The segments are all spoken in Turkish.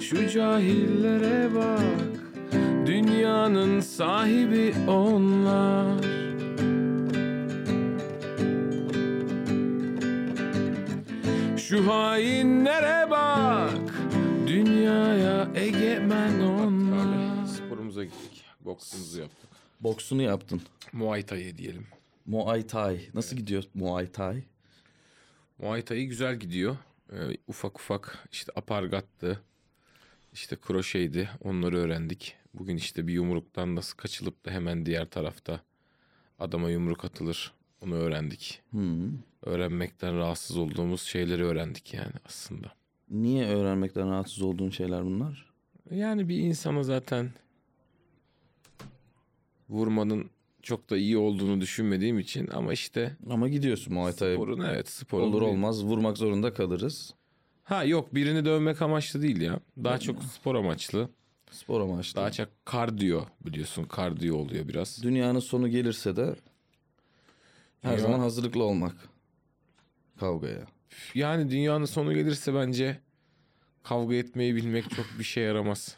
Şu cahillere bak Dünyanın sahibi onlar Şu hainlere bak Dünyaya egemen onlar Sporumuza gittik Boksumuzu yaptık Boksunu yaptın. Muay Thai diyelim Muay Thai. Nasıl gidiyor Muay Thai? Muay Thai güzel gidiyor. Ee, ufak ufak işte apargattı, işte kroşeydi onları öğrendik. Bugün işte bir yumruktan nasıl kaçılıp da hemen diğer tarafta adama yumruk atılır onu öğrendik. Hmm. Öğrenmekten rahatsız olduğumuz şeyleri öğrendik yani aslında. Niye öğrenmekten rahatsız olduğun şeyler bunlar? Yani bir insana zaten vurmanın çok da iyi olduğunu düşünmediğim için ama işte Ama gidiyorsun Muay Thai. sporun evet sporun Olur olmaz vurmak zorunda kalırız. Ha yok birini dövmek amaçlı değil ya. Daha çok spor amaçlı. Spor amaçlı. Daha çok kardiyo biliyorsun. Kardiyo oluyor biraz. Dünyanın sonu gelirse de her Dünya- zaman hazırlıklı olmak kavgaya. Yani dünyanın sonu gelirse bence kavga etmeyi bilmek çok bir şey yaramaz.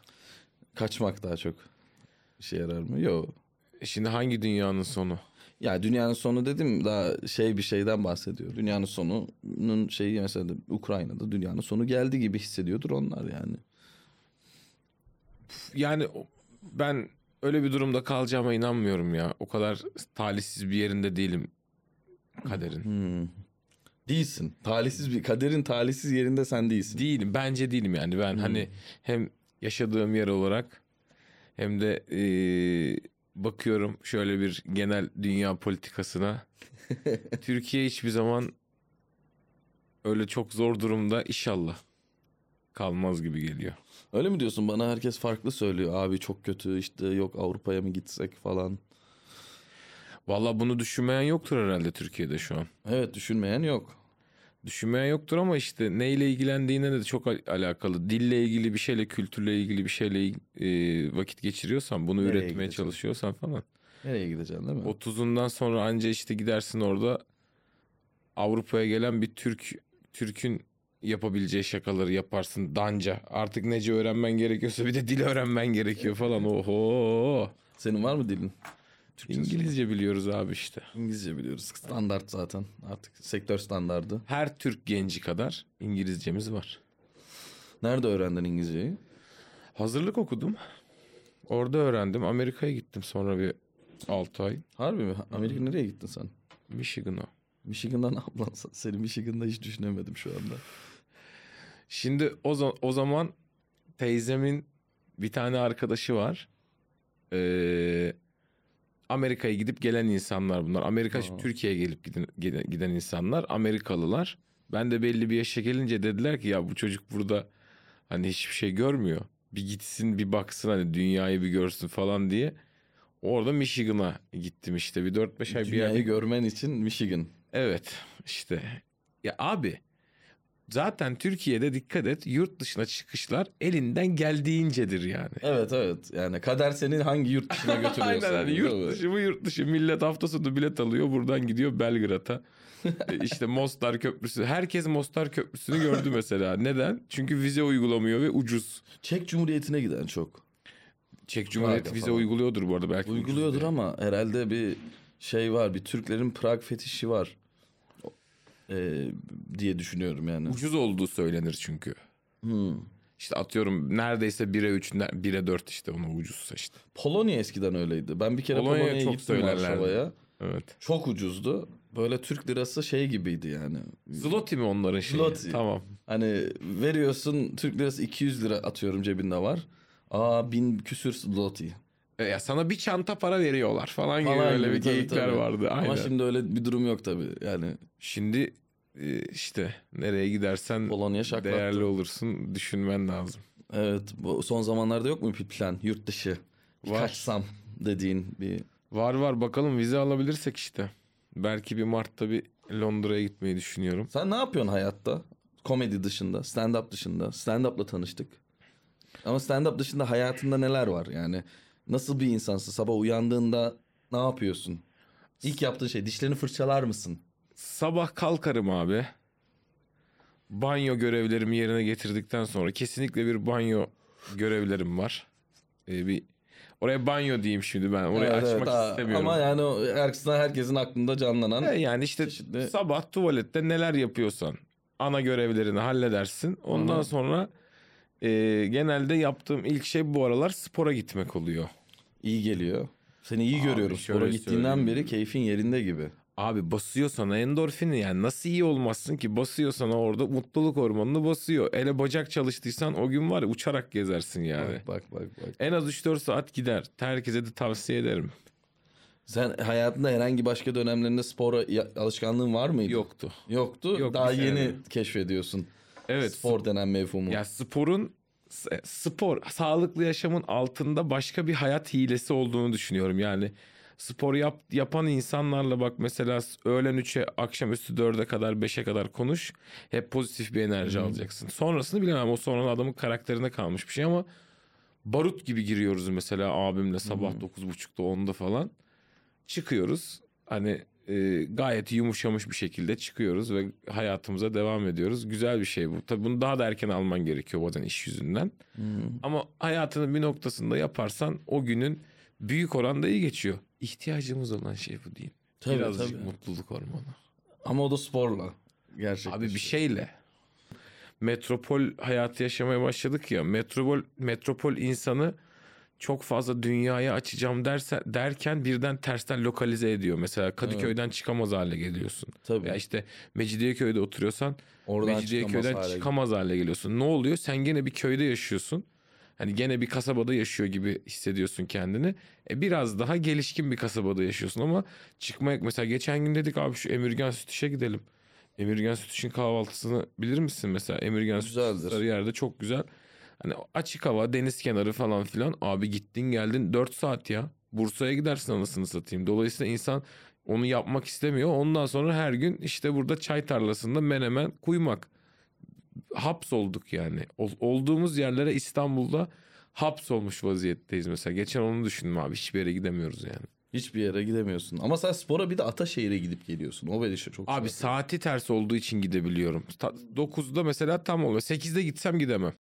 Kaçmak daha çok işe yarar mı? Yok. E Şimdi hangi dünyanın sonu? Ya dünyanın sonu dedim daha şey bir şeyden bahsediyor. Dünyanın sonunun şeyi mesela Ukrayna'da dünyanın sonu geldi gibi hissediyordur onlar yani. Yani ben öyle bir durumda kalacağıma inanmıyorum ya. O kadar talihsiz bir yerinde değilim kaderin. Hmm. Değilsin. Talihsiz bir kaderin talihsiz yerinde sen değilsin. Değilim. Bence değilim yani. Ben hani hem yaşadığım yer olarak hem de eee, bakıyorum şöyle bir genel dünya politikasına. Türkiye hiçbir zaman öyle çok zor durumda inşallah kalmaz gibi geliyor. Öyle mi diyorsun? Bana herkes farklı söylüyor. Abi çok kötü işte yok Avrupa'ya mı gitsek falan. Vallahi bunu düşünmeyen yoktur herhalde Türkiye'de şu an. Evet düşünmeyen yok. Düşünmeyen yoktur ama işte neyle ilgilendiğine de çok al- alakalı. Dille ilgili bir şeyle, kültürle ilgili bir şeyle eee, vakit geçiriyorsan, bunu Nereye üretmeye gideceksin? çalışıyorsan falan. Nereye gideceksin değil mi? 30'undan sonra anca işte gidersin orada Avrupa'ya gelen bir Türk Türk'ün yapabileceği şakaları yaparsın danca. Artık nece öğrenmen gerekiyorsa bir de dil öğrenmen gerekiyor falan. Oho. Senin var mı dilin? Türkçe. İngilizce biliyoruz abi işte. İngilizce biliyoruz. Standart zaten. Artık sektör standardı. Her Türk genci kadar İngilizcemiz var. Nerede öğrendin İngilizceyi? Hazırlık okudum. Orada öğrendim. Amerika'ya gittim sonra bir 6 ay. Harbi mi? Amerika nereye gittin sen? Michigan'a. Michigan'da ne yaptın sen? Seni Michigan'da hiç düşünemedim şu anda. Şimdi o, o zaman teyzemin bir tane arkadaşı var. Ee, Amerika'ya gidip gelen insanlar bunlar. Amerika. Türkiye'ye gelip giden, giden, insanlar. Amerikalılar. Ben de belli bir yaşa gelince dediler ki ya bu çocuk burada hani hiçbir şey görmüyor. Bir gitsin bir baksın hani dünyayı bir görsün falan diye. Orada Michigan'a gittim işte bir 4-5 ay bir Dünyayı yerde görmen için Michigan. Evet işte ya abi zaten Türkiye'de dikkat et yurt dışına çıkışlar elinden geldiğincedir yani. Evet evet. Yani kader seni hangi yurt dışına götürüyorsa. Aynen hani yurt dışı bu yurt dışı millet hafta sonu bilet alıyor buradan gidiyor Belgrad'a. E, işte Mostar Köprüsü. Herkes Mostar Köprüsü'nü gördü mesela. Neden? Çünkü vize uygulamıyor ve ucuz. Çek Cumhuriyeti'ne giden çok. Çek Cumhuriyeti vize uyguluyordur bu arada belki. Uyguluyordur ama herhalde bir şey var. Bir Türklerin Prag fetişi var. Ee, diye düşünüyorum yani. Ucuz olduğu söylenir çünkü. Hmm. İşte atıyorum neredeyse 1'e 3, 1'e 4 işte ona ucuzsa işte. Polonya eskiden öyleydi. Ben bir kere Polonya'ya Polonya'ya çok gittim. Varşova'ya. Evet. Çok ucuzdu. Böyle Türk lirası şey gibiydi yani. Zloty mi onların şeyi? Zloty. Tamam. Hani veriyorsun Türk lirası 200 lira atıyorum cebinde var. Aa bin küsür zloty. E, ya sana bir çanta para veriyorlar falan, gibi Falan öyle gibi, bir tabii, geyikler tabii. vardı. Aynen. Ama şimdi, şimdi öyle bir durum yok tabii. Yani işte nereye gidersen Polonya şaklattı. değerli olursun düşünmen lazım. evet bu son zamanlarda yok mu bir plan yurt dışı? Var. kaçsam dediğin bir Var var bakalım vize alabilirsek işte. Belki bir Mart'ta bir Londra'ya gitmeyi düşünüyorum. Sen ne yapıyorsun hayatta? Komedi dışında, stand-up dışında. Stand-up'la tanıştık. Ama stand-up dışında hayatında neler var? Yani nasıl bir insansın? Sabah uyandığında ne yapıyorsun? İlk yaptığın şey dişlerini fırçalar mısın? Sabah kalkarım abi. banyo görevlerimi yerine getirdikten sonra kesinlikle bir banyo görevlerim var. Ee, bir oraya banyo diyeyim şimdi ben. Orayı Evet, evet, açmak ha, istemiyorum. Ama yani herkesin, herkesin aklında canlanan E, yani işte çeşitli- sabah tuvalette neler yapıyorsan ana görevlerini halledersin. Ondan hı. sonra e, genelde yaptığım ilk şey bu aralar spora gitmek oluyor. İyi geliyor. Seni iyi Abi görüyoruz. şöyle gittiğinden söyleyeyim. beri keyfin yerinde gibi. Abi basıyor sana endorfini yani nasıl iyi olmazsın ki basıyor sana orada mutluluk hormonunu basıyor. Ele bacak çalıştıysan o gün var ya uçarak gezersin yani. Bak bak bak. bak. En az 3-4 saat gider. Herkese de tavsiye ederim. Sen hayatında herhangi başka dönemlerinde spora ya- alışkanlığın var mıydı? Yoktu. Yoktu. Yok, Daha bir sene. yeni keşfediyorsun. Evet. Spor denen mevhumu. Ya sporun spor sağlıklı yaşamın altında başka bir hayat hilesi olduğunu düşünüyorum. Yani spor yap, yapan insanlarla bak mesela öğlen 3'e akşamüstü 4'e kadar 5'e kadar konuş. Hep pozitif bir enerji alacaksın. Sonrasını bilemem o sonra adamın karakterine kalmış bir şey ama barut gibi giriyoruz mesela abimle sabah 9.30'da 10'da falan. Çıkıyoruz. Hani e, gayet yumuşamış bir şekilde çıkıyoruz ve hayatımıza devam ediyoruz. Güzel bir şey bu. Tabii bunu daha da erken alman gerekiyor bazen iş yüzünden. Hı. Ama hayatının bir noktasında yaparsan o günün büyük oranda iyi geçiyor. İhtiyacımız olan şey bu değil. Tabii, Birazcık tabii. mutluluk hormonu. Ama o da sporla. Gerçekten. Abi bir şeyle. Metropol hayatı yaşamaya başladık ya. Metropol metropol insanı çok fazla dünyaya açacağım derse, derken birden tersten lokalize ediyor. Mesela Kadıköy'den çıkamaz hale geliyorsun. Tabii. Ya işte Mecidiyeköy'de oturuyorsan Oradan Mecidiyeköy'den çıkamaz hale çıkamaz hale geliyorsun. Ne oluyor? Sen gene bir köyde yaşıyorsun. Hani gene bir kasabada yaşıyor gibi hissediyorsun kendini. E biraz daha gelişkin bir kasabada yaşıyorsun ama çıkmaya mesela geçen gün dedik abi şu Emirgan Sütüş'e gidelim. Emirgan Sütüş'ün kahvaltısını bilir misin mesela? Emirgan. Sütüş yerde çok güzel. Hani açık hava, deniz kenarı falan filan. Abi gittin geldin 4 saat ya. Bursa'ya gidersin anasını satayım. Dolayısıyla insan onu yapmak istemiyor. Ondan sonra her gün işte burada çay tarlasında menemen kuymak. Hapsolduk yani. Ol- olduğumuz yerlere İstanbul'da hapsolmuş vaziyetteyiz mesela. Geçen onu düşündüm abi. Hiçbir yere gidemiyoruz yani. Hiçbir yere gidemiyorsun. Ama sen spora bir de Ataşehir'e gidip geliyorsun. O beni çok Abi saati ters olduğu için gidebiliyorum. Ta- 9'da mesela tam oluyor. 8'de gitsem gidemem.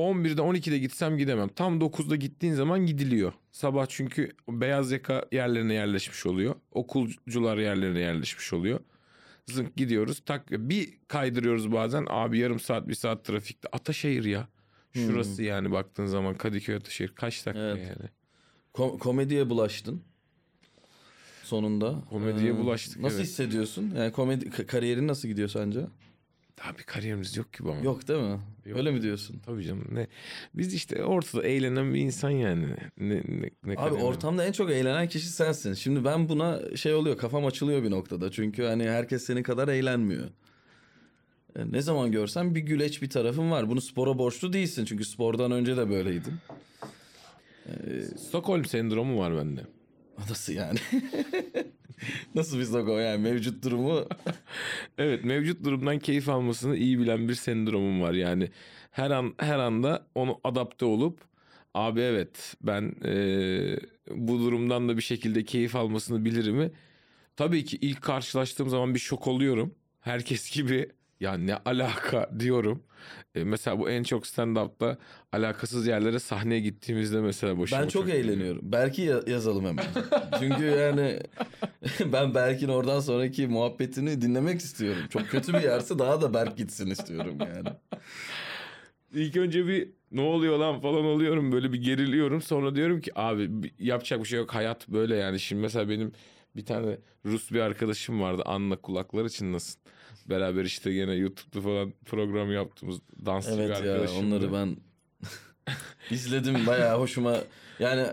11'de 12'de gitsem gidemem. Tam 9'da gittiğin zaman gidiliyor. Sabah çünkü beyaz yaka yerlerine yerleşmiş oluyor. Okulcular yerlerine yerleşmiş oluyor. Zınk gidiyoruz. Tak bir kaydırıyoruz bazen. Abi yarım saat bir saat trafikte. Ataşehir ya. Şurası yani baktığın zaman Kadıköy Ataşehir kaç dakika Evet. yani. Ko- komediye bulaştın. Sonunda. Komediye Ee, bulaştık, Nasıl evet. hissediyorsun? Yani komedi ka- kariyerin nasıl gidiyor sence? Daha bir kariyerimiz yok ki bu ama. Yok değil mi? Yok. Öyle mi diyorsun? Tabii canım. Ne? Biz işte ortada eğlenen bir insan yani. Ne, ne, ne Abi ortamda en çok eğlenen kişi sensin. Şimdi ben buna şey oluyor kafam açılıyor bir noktada. Çünkü hani herkes senin kadar eğlenmiyor. E, Ne zaman görsem bir güleç bir tarafın var. Bunu spora borçlu değilsin. Çünkü spordan önce de böyleydin. Stockholm sendromu var bende. Nasıl yani? Nasıl bir sogo yani mevcut durumu Evet mevcut durumdan keyif almasını iyi bilen bir sendromum var. Yani her an her anda onu adapte olup abi evet ben eee, bu durumdan da bir şekilde keyif almasını bilirim. Tabii ki ilk karşılaştığım zaman bir şok oluyorum. Herkes gibi ya ne alaka diyorum. E, mesela bu en çok stand-up'ta alakasız yerlere sahneye gittiğimizde mesela başıma ben çok geliyor. eğleniyorum. Belki ya- yazalım hemen. Çünkü yani ben Berk'in oradan sonraki muhabbetini dinlemek istiyorum. Çok kötü bir yerse daha da Berk gitsin istiyorum yani. İlk önce bir ne oluyor lan falan oluyorum böyle bir geriliyorum sonra diyorum ki abi yapacak bir şey yok hayat böyle yani şimdi mesela benim bir tane Rus bir arkadaşım vardı Anla kulakları çınlasın beraber işte gene YouTube'da falan program yaptığımız dansçı bir Evet ya arkadaşım onları ben izledim bayağı hoşuma yani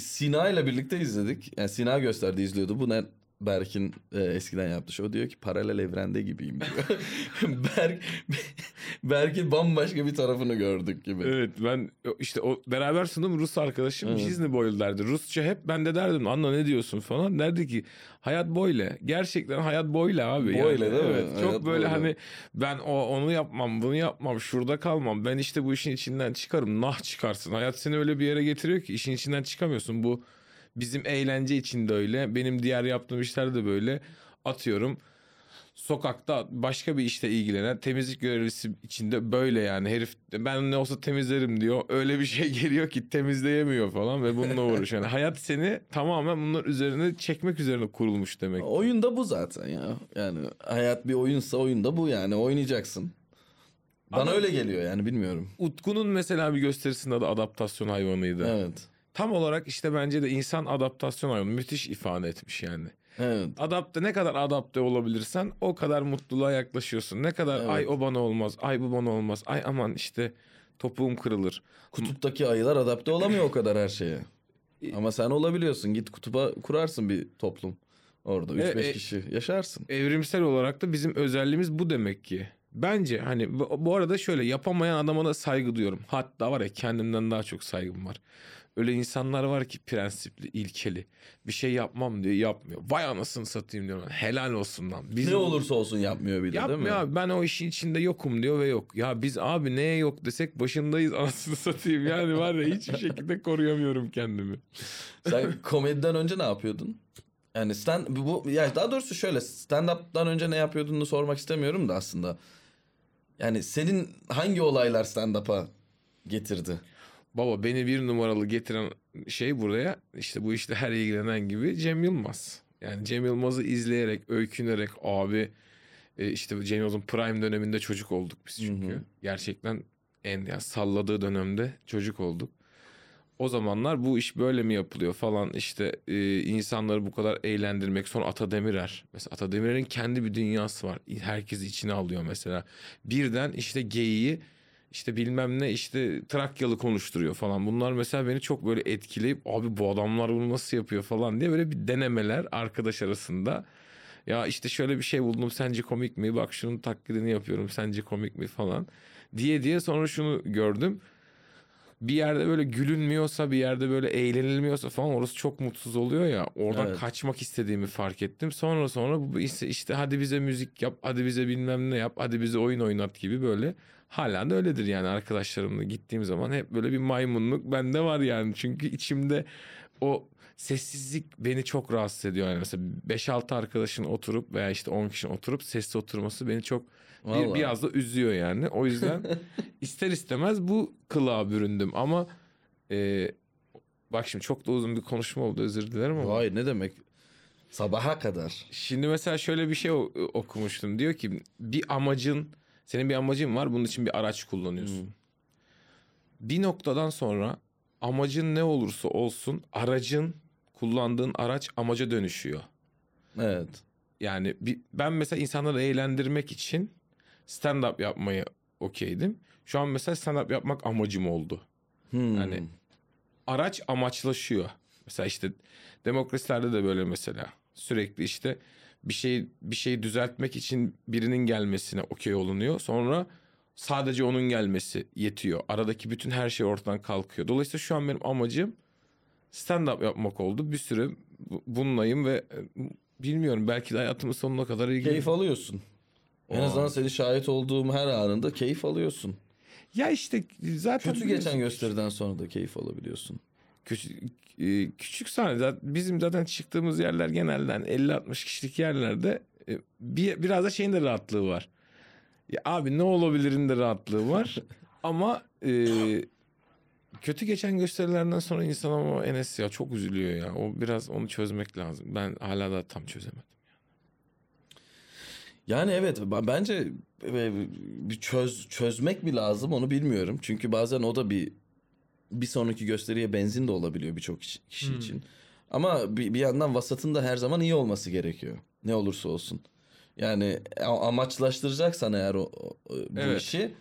Sina ile birlikte izledik. Yani Sina gösterdi izliyordu. Bu ne Berk'in e, eskiden yaptığı şey. O diyor ki paralel evrende gibiyim diyor. Berk Berk'in bambaşka bir tarafını gördük gibi. Evet ben işte o beraber sunum Rus arkadaşım Evet. Disney boylu derdi. Rusça hep ben de derdim Anla ne diyorsun falan. Derdi ki hayat böyle. Gerçekten hayat böyle abi. Böyle yani. değil mi? Evet, çok Hayat böyle böyle. hani ben o onu yapmam bunu yapmam şurada kalmam. Ben işte bu işin içinden çıkarım. Nah çıkarsın. Hayat seni öyle bir yere getiriyor ki işin içinden çıkamıyorsun. Bu bizim eğlence için de öyle. Benim diğer yaptığım işler de böyle. Atıyorum sokakta başka bir işte ilgilenen temizlik görevlisi içinde böyle yani herif ben ne olsa temizlerim diyor. Öyle bir şey geliyor ki temizleyemiyor falan ve bununla uğraşıyor. Yani hayat seni tamamen bunlar üzerine çekmek üzerine kurulmuş demek. Oyun da bu zaten ya. Yani hayat bir oyunsa oyun da bu yani oynayacaksın. Bana Ama- öyle geliyor yani bilmiyorum. Utku'nun mesela bir gösterisinde adı adaptasyon hayvanıydı. Evet. Tam olarak işte bence de insan adaptasyon hayvanı müthiş ifade etmiş yani. Evet. Adapte ne kadar adapte olabilirsen o kadar mutluluğa yaklaşıyorsun. Ne kadar Evet. ay o bana olmaz, ay bu bana olmaz, ay aman işte topuğum kırılır. Kutuptaki ayılar adapte olamıyor o kadar her şeye. Ama sen olabiliyorsun. Git kutuba kurarsın bir toplum. Orada 3-5 E, e- kişi yaşarsın. Evrimsel olarak da bizim özelliğimiz bu demek ki. Bence hani bu arada şöyle yapamayan adama da saygı duyuyorum. Hatta var ya kendimden daha çok saygım var. Öyle insanlar var ki prensipli, ilkeli. Bir şey yapmam diyor yapmıyor. Vay anasını satayım diyorum. Helal olsun lan. Biz ne olursa olsun yapmıyor bir de değil mi? Yapmıyor ben o işin içinde yokum diyor ve yok. Ya biz abi neye yok desek başındayız anasını satayım. Yani var ya hiçbir şekilde koruyamıyorum kendimi. Sen komediden önce ne yapıyordun? Yani stand bu ya daha doğrusu şöyle stand up'tan önce ne yapıyordunu sormak istemiyorum da aslında. Yani senin hangi olaylar stand up'a getirdi? Baba beni bir numaralı getiren şey buraya işte bu işte her ilgilenen gibi Cem Yılmaz. Yani Cem Yılmaz'ı izleyerek, öykünerek abi e, işte Cem Yılmaz'ın prime döneminde çocuk olduk biz çünkü. Hı hı. Gerçekten en yani salladığı dönemde çocuk olduk. O zamanlar bu iş böyle mi yapılıyor falan işte e, insanları bu kadar eğlendirmek. Sonra Ata Demirer. Mesela Ata Demirer'in kendi bir dünyası var. Herkesi içine alıyor mesela. Birden işte geyiği işte bilmem ne işte Trakyalı konuşturuyor falan. Bunlar mesela beni çok böyle etkileyip abi bu adamlar bunu nasıl yapıyor falan diye böyle bir denemeler arkadaş arasında. Ya işte şöyle bir şey buldum sence komik mi? Bak şunun taklidini yapıyorum sence komik mi falan diye diye sonra şunu gördüm. Bir yerde böyle gülünmüyorsa bir yerde böyle eğlenilmiyorsa falan orası çok mutsuz oluyor ya. Oradan Evet. kaçmak istediğimi fark ettim. Sonra sonra bu işte, işte hadi bize müzik yap, hadi bize bilmem ne yap, hadi bize oyun oynat gibi böyle. Hala da öyledir yani arkadaşlarımla gittiğim zaman hep böyle bir maymunluk bende var yani. Çünkü içimde o sessizlik beni çok rahatsız ediyor. Yani mesela 5-6 arkadaşın oturup veya işte 10 kişinin oturup sesli oturması beni çok bir, biraz da üzüyor yani. O yüzden ister istemez bu kılığa büründüm ama e, bak şimdi çok da uzun bir konuşma oldu özür dilerim ama. Vay ne demek? Sabaha kadar. Şimdi mesela şöyle bir şey o- okumuştum. Diyor ki bir amacın senin bir amacın var bunun için bir araç kullanıyorsun. Hmm. Bir noktadan sonra amacın ne olursa olsun aracın kullandığın araç amaca dönüşüyor. Evet. Yani bir, ben mesela insanları eğlendirmek için stand up yapmayı okeydim. Şu an mesela stand up yapmak amacım oldu. Hmm. Yani araç amaçlaşıyor. Mesela işte demokrasilerde de böyle mesela sürekli işte bir şey bir şey düzeltmek için birinin gelmesine okey olunuyor. Sonra sadece onun gelmesi yetiyor. Aradaki bütün her şey ortadan kalkıyor. Dolayısıyla şu an benim amacım stand up yapmak oldu. Bir süre bu- bununlayım ve e, bilmiyorum belki de hayatımın sonuna kadar ilgili. keyif alıyorsun. En Aa. azından seni şahit olduğum her anında keyif alıyorsun. Ya işte zaten Kötü biliyorsun- geçen gösteriden sonra da keyif alabiliyorsun. Küçük, e, küçük sahne bizim zaten çıktığımız yerler genelden 50-60 kişilik yerlerde e, bir, biraz da şeyin de rahatlığı var. Ya abi ne olabilirin de rahatlığı var ama e, kötü geçen gösterilerden sonra insan ama Enes ya çok üzülüyor ya. O biraz onu çözmek lazım. Ben hala da tam çözemedim. Yani evet bence e, bir çöz çözmek mi lazım onu bilmiyorum. Çünkü bazen o da bir bir sonraki gösteriye benzin de olabiliyor birçok kişi, Hmm. için. Ama bir, bir yandan vasatın da her zaman iyi olması gerekiyor. Ne olursa olsun. Yani amaçlaştıracaksan eğer o, o- bu Evet. işi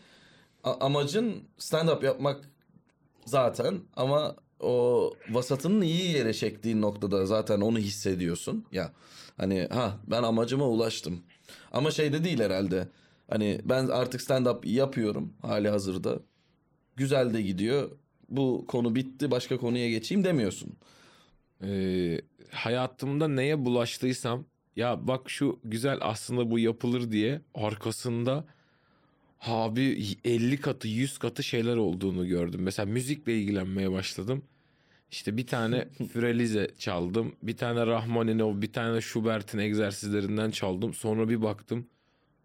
amacın stand up yapmak zaten ama o vasatının iyi yere çektiğin noktada zaten onu hissediyorsun. Ya hani ha ben amacıma ulaştım. Ama şey de değil herhalde. Hani ben artık stand up yapıyorum hali hazırda. Güzel de gidiyor. Bu konu bitti başka konuya geçeyim demiyorsun. e, hayatımda neye bulaştıysam ya bak şu güzel aslında bu yapılır diye arkasında abi 50 katı 100 katı şeyler olduğunu gördüm. Mesela müzikle ilgilenmeye başladım. İşte bir tane Frelize çaldım. Bir tane Rahmaninov, bir tane Schubert'in egzersizlerinden çaldım. Sonra bir baktım.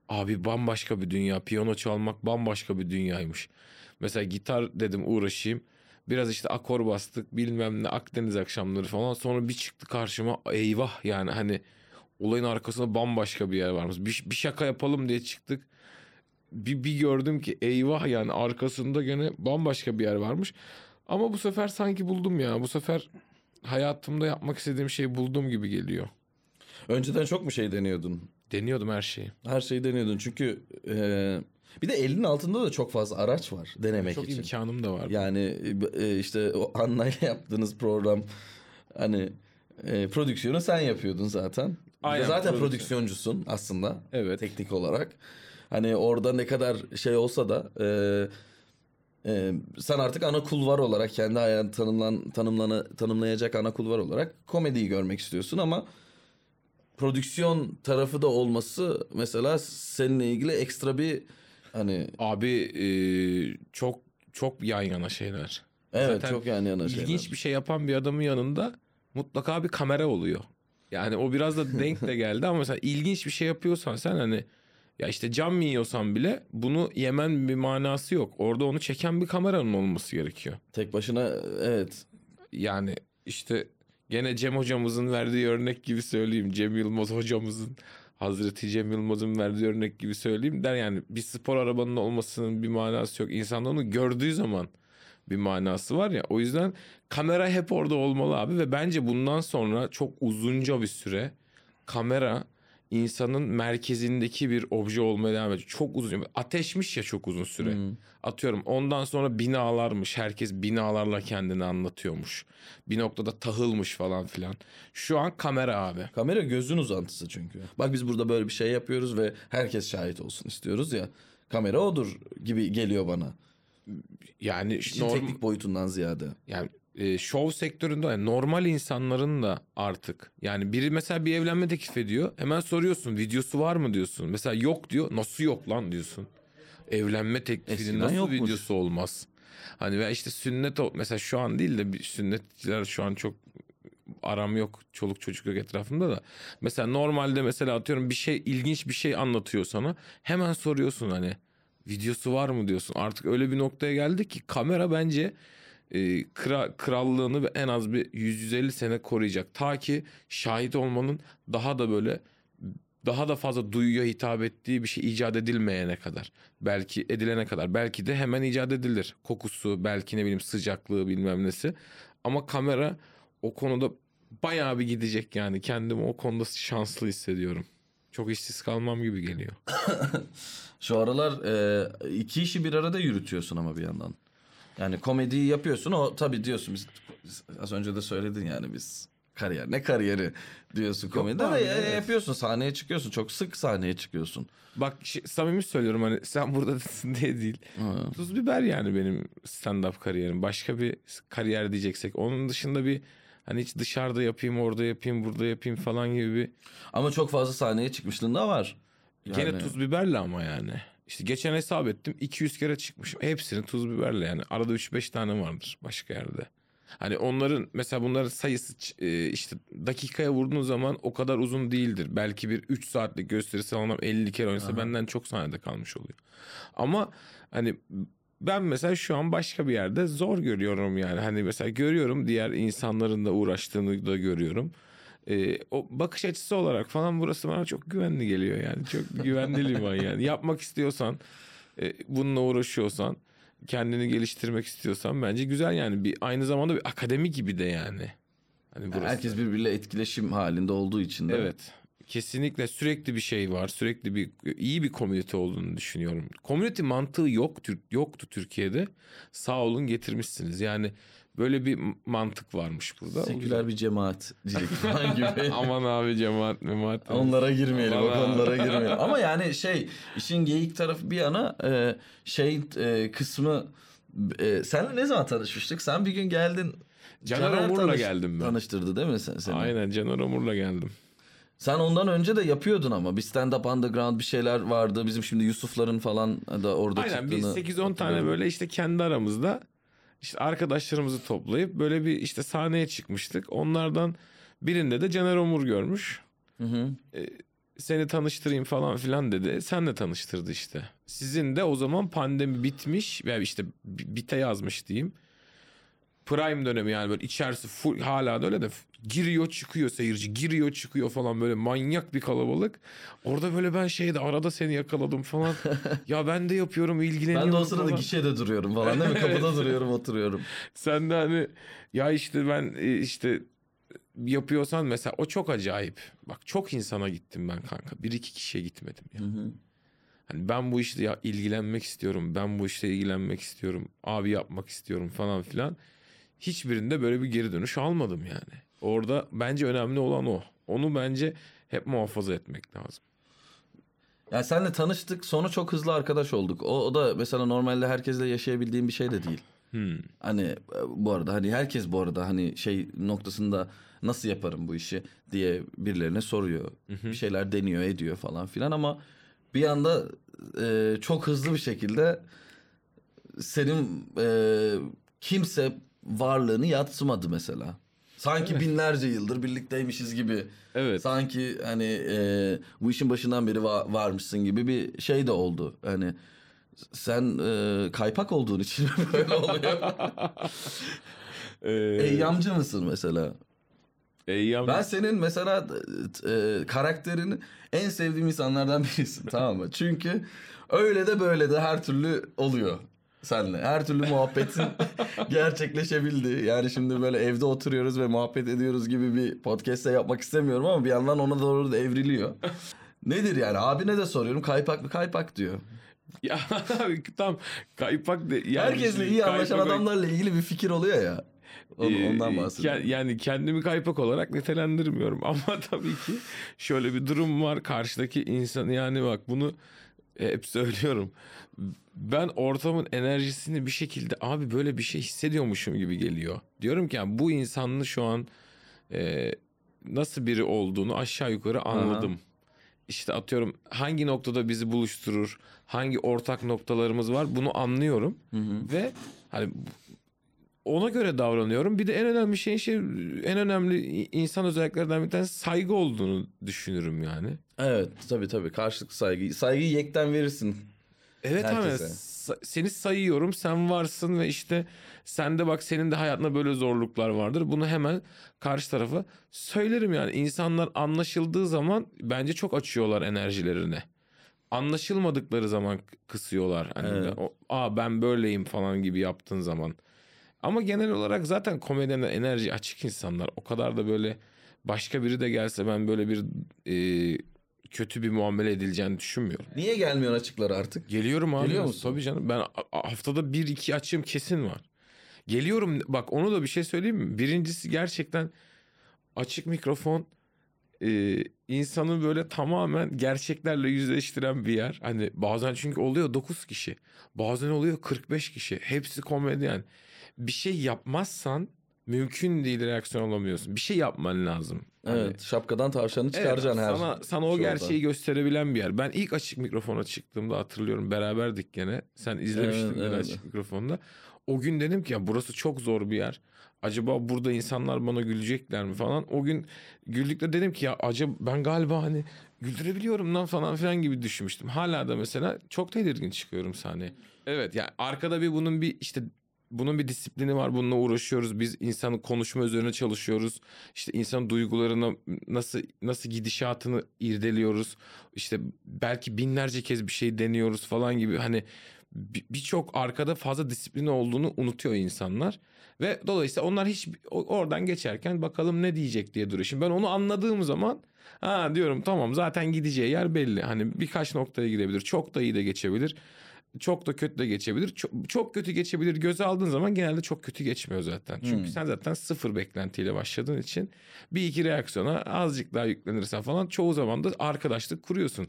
Abi bambaşka bir dünya. Piyano çalmak bambaşka bir dünyaymış. Mesela gitar dedim uğraşayım. Biraz işte akor bastık bilmem ne Akdeniz akşamları falan. Sonra bir çıktı karşıma eyvah yani hani olayın arkasında bambaşka bir yer varmış. Bir, bir şaka yapalım diye çıktık. Bir, bir gördüm ki eyvah yani arkasında gene bambaşka bir yer varmış. Ama bu sefer sanki buldum ya. Bu sefer hayatımda yapmak istediğim şeyi buldum gibi geliyor. Önceden çok mu şey deniyordun? Deniyordum her şeyi. Her şeyi deniyordun çünkü e, bir de elinin altında da çok fazla araç var denemek Çok için. imkanım da var. Yani e, işte o Anna'yla yaptığınız program hani e, prodüksiyonu sen yapıyordun zaten. Aynen, zaten prodüksiyon. prodüksiyoncusun aslında Evet. teknik olarak. Hani orada ne kadar şey olsa da e, e, sen artık ana kulvar olarak kendi hayatını tanımlan, tanımlana, tanımlayacak ana kulvar olarak komediyi görmek istiyorsun ama prodüksiyon tarafı da olması mesela seninle ilgili ekstra bir hani Abi e, çok çok yan yana şeyler. evet Zaten çok yani yana şeyler. İlginç bir şey yapan bir adamın yanında mutlaka bir kamera oluyor. Yani o biraz da denk de geldi ama mesela ilginç bir şey yapıyorsan sen hani ya işte cam mı yiyorsan bile bunu yemen bir manası yok. Orada onu çeken bir kameranın olması gerekiyor. Tek başına evet. Yani işte gene Cem hocamızın verdiği örnek gibi söyleyeyim. Cem Yılmaz hocamızın Hazreti Cem Yılmaz'ın verdiği örnek gibi söyleyeyim der yani bir spor arabanın olmasının bir manası yok. İnsanlar onu gördüğü zaman bir manası var ya. O yüzden kamera hep orada olmalı abi ve bence bundan sonra çok uzunca bir süre kamera insanın merkezindeki bir obje olmaya devam edecek. Çok uzun. Ateşmiş ya çok uzun süre. Hmm. Atıyorum ondan sonra binalarmış. Herkes binalarla kendini anlatıyormuş. Bir noktada tahılmış falan filan. Şu an kamera abi. Kamera gözün uzantısı çünkü. Bak biz burada böyle bir şey yapıyoruz ve herkes şahit olsun istiyoruz ya. Kamera odur gibi geliyor bana. Yani norm- teknik boyutundan ziyade. yani e, şov sektöründe yani normal insanların da artık yani biri mesela bir evlenme teklif ediyor hemen soruyorsun videosu var mı? diyorsun. Mesela yok diyor nasıl yok lan? diyorsun. Evlenme teklifinin Eskiden nasıl yokmuş. videosu olmaz? Hani veya işte sünnet mesela şu an değil de bir sünnetçiler şu an çok aram yok çoluk çocuk yok etrafımda da. Mesela normalde mesela atıyorum bir şey ilginç bir şey anlatıyor sana hemen soruyorsun hani videosu var mı? diyorsun. Artık öyle bir noktaya geldik ki kamera bence e, kra- krallığını en az bir 100-150 sene koruyacak. Ta ki şahit olmanın daha da böyle daha da fazla duyuya hitap ettiği bir şey icat edilmeyene kadar. Belki edilene kadar. Belki de hemen icat edilir. Kokusu, belki ne bileyim sıcaklığı bilmem nesi. Ama kamera o konuda bayağı bir gidecek yani. Kendimi o konuda şanslı hissediyorum. Çok işsiz kalmam gibi geliyor. Şu aralar e, iki işi bir arada yürütüyorsun ama bir yandan. Yani komediyi yapıyorsun o tabii diyorsun biz az önce de söyledin yani biz kariyer ne kariyeri diyorsun komedide abi, de evet. yapıyorsun sahneye çıkıyorsun çok sık sahneye çıkıyorsun. Bak şi- samimi söylüyorum hani sen buradasın diye değil. Hı. Tuz biber yani benim stand-up kariyerim. Başka bir kariyer diyeceksek. Onun dışında bir hani hiç dışarıda yapayım, orada yapayım, burada yapayım falan gibi bir. Ama çok fazla sahneye çıkmışlığın da var. Gene Yani- tuz biberle ama yani. İşte geçen hesap ettim 200 kere çıkmışım. Hepsini tuz biberle yani. Arada 3-5 tane vardır başka yerde. Hani onların mesela bunların sayısı e, işte dakikaya vurduğun zaman o kadar uzun değildir. Belki bir 3 saatlik gösterisi alınan 50 kere oynasa benden çok sahnede kalmış oluyor. Ama hani ben mesela şu an başka bir yerde zor görüyorum yani. Hani mesela görüyorum diğer insanların da uğraştığını da görüyorum. Ee, o bakış açısı olarak falan burası bana çok güvenli geliyor yani. Çok güvenli liman yani. Yapmak istiyorsan, e, bununla uğraşıyorsan, kendini geliştirmek istiyorsan bence güzel yani. Bir aynı zamanda bir akademi gibi de yani. Hani burası. Herkes birbiriyle etkileşim halinde olduğu için de. Evet. Kesinlikle sürekli bir şey var. Sürekli bir iyi bir komünite olduğunu düşünüyorum. Komünite mantığı yok yoktu Türkiye'de. Sağ olun getirmişsiniz. Yani böyle bir mantık varmış burada. O Seküler bir cemaatcilik falan gibi. Aman abi cemaat memaat. Onlara girmeyelim, o Vallahi. konulara girmeyelim. Ama yani şey, işin geyik tarafı bir yana e, şey e, kısmı e, senle ne zaman tanışmıştık? Sen bir gün geldin. Caner Omur'la tanış- geldim ben. Tanıştırdı değil mi sen, seni? Aynen Caner Omur'la geldim. Sen ondan önce de yapıyordun ama. Bir stand-up underground bir şeyler vardı. Bizim şimdi Yusuf'ların falan da orada Aynen çıktığını. biz 8-10 tane böyle işte kendi aramızda İşte arkadaşlarımızı toplayıp böyle bir işte sahneye çıkmıştık. Onlardan birinde de Caner Omur görmüş. Hı hı. Seni tanıştırayım falan filan dedi. Senle tanıştırdı işte. Sizin de o zaman pandemi bitmiş ve işte bi- bite yazmış diyeyim. Prime dönemi yani böyle içerisi full hala da öyle de giriyor çıkıyor seyirci giriyor çıkıyor falan böyle manyak bir kalabalık. Orada böyle ben şeyde arada seni yakaladım falan. ya ben de yapıyorum ilgileniyorum Ben de o sırada falan. gişede duruyorum falan değil mi? Kapıda duruyorum oturuyorum. Sen de hani ya işte ben e, işte yapıyorsan mesela o çok acayip. Bak çok insana gittim ben kanka. Bir iki kişiye gitmedim ya. Hı hı. Hani ben bu işte ya ilgilenmek istiyorum. Ben bu işte ilgilenmek istiyorum. Abi yapmak istiyorum falan filan. Hiçbirinde böyle bir geri dönüş almadım yani. Orada bence önemli olan o. Onu bence hep muhafaza etmek lazım. Ya senle tanıştık sonra çok hızlı arkadaş olduk. O, o da mesela normalde herkesle yaşayabildiğim bir şey de değil. Hmm. Hani e, bu arada hani herkes bu arada hani şey noktasında nasıl yaparım bu işi diye birilerine soruyor. Bir şeyler deniyor ediyor falan filan ama bir anda e, çok hızlı bir şekilde senin e, kimse varlığını yatsımadı mesela. Sanki binlerce yıldır birlikteymişiz gibi. Evet. Sanki hani e, bu işin başından beri va- varmışsın gibi bir şey de oldu. Hani sen e, kaypak olduğun için böyle oluyor. Ee, Eyyamcı mısın mesela? Eyyam. Ben senin mesela e, karakterini en sevdiğim insanlardan birisin tamam mı? Çünkü öyle de böyle de her türlü oluyor senle. Her türlü muhabbetin gerçekleşebildi. Yani şimdi böyle evde oturuyoruz ve muhabbet ediyoruz gibi bir podcast'te yapmak istemiyorum ama bir yandan ona doğru da evriliyor. Nedir yani? Abine de soruyorum. Kaypak mı? Kaypak diyor. Ya tam kaypak de. Yani Herkesle iyi anlaşan kaypak- adamlarla ilgili bir fikir oluyor ya. Ee, Ondan ke- bahsediyorum. Yani kendimi kaypak olarak nitelendirmiyorum ama tabii ki şöyle bir durum var karşıdaki insan yani bak bunu hep söylüyorum. Ben ortamın enerjisini bir şekilde abi böyle bir şey hissediyormuşum gibi geliyor. Diyorum ki yani bu insanın şu an e, nasıl biri olduğunu aşağı yukarı anladım. İşte atıyorum hangi noktada bizi buluşturur, hangi ortak noktalarımız var bunu anlıyorum. Hı hı. Ve hani ona göre davranıyorum. Bir de en önemli şeyin şey en önemli insan özelliklerden bir tanesi saygı olduğunu düşünürüm yani. Evet tabii tabii karşılıklı saygı. Saygıyı yekten verirsin. Evet abi Herkese. sa- seni sayıyorum sen varsın ve işte sen de bak senin de hayatında böyle zorluklar vardır. Bunu hemen karşı tarafa söylerim yani. İnsanlar anlaşıldığı zaman bence çok açıyorlar enerjilerini. Anlaşılmadıkları zaman kısıyorlar. Hani Evet. o, Aa ben böyleyim falan gibi yaptığın zaman. Ama genel olarak zaten komedyenler enerji açık insanlar. O kadar da böyle başka biri de gelse ben böyle bir e, kötü bir muamele edileceğini düşünmüyorum. Niye gelmiyor açıkları artık? Geliyorum abi. Geliyor musun? Tabii canım. Ben haftada bir iki açığım kesin var. Geliyorum. Bak onu da bir şey söyleyeyim mi? Birincisi gerçekten açık mikrofon e, insanı böyle tamamen gerçeklerle yüzleştiren bir yer. Hani bazen çünkü oluyor 9 kişi. Bazen oluyor 45 kişi. Hepsi komedyen. Bir şey yapmazsan mümkün değil reaksiyon alamıyorsun. Bir şey yapman lazım. Hani- Evet şapkadan tavşanı Evet, çıkaracaksın her sana, sana o şovda. gerçeği gösterebilen bir yer. Ben ilk açık mikrofona çıktığımda hatırlıyorum beraberdik gene. Sen izlemiştin Evet, evet. açık mikrofonda. O gün dedim ki ya burası çok zor bir yer. Acaba burada insanlar bana gülecekler mi falan. O gün güldükte dedim ki ya acaba ben galiba hani güldürebiliyorum lan falan filan gibi düşünmüştüm. Hala da mesela çok tedirgin çıkıyorum sahneye. Evet yani arkada bir bunun bir işte bunun bir disiplini var. Bununla uğraşıyoruz. Biz insanın konuşma üzerine çalışıyoruz. İşte insanın duygularına nasıl nasıl gidişatını irdeliyoruz. İşte belki binlerce kez bir şey deniyoruz falan gibi. Hani bir- birçok arkada fazla disiplini olduğunu unutuyor insanlar. Ve dolayısıyla onlar hiç oradan geçerken bakalım ne diyecek diye duruyor. Şimdi ben onu anladığım zaman ha diyorum tamam zaten gideceği yer belli. Hani birkaç noktaya gidebilir. Çok da iyi de geçebilir. Çok da kötü de geçebilir. Çok, çok kötü geçebilir göze aldığın zaman genelde çok kötü geçmiyor zaten. Çünkü Hmm. sen zaten sıfır beklentiyle başladığın için bir iki reaksiyona azıcık daha yüklenirsen falan çoğu zaman da arkadaşlık kuruyorsun.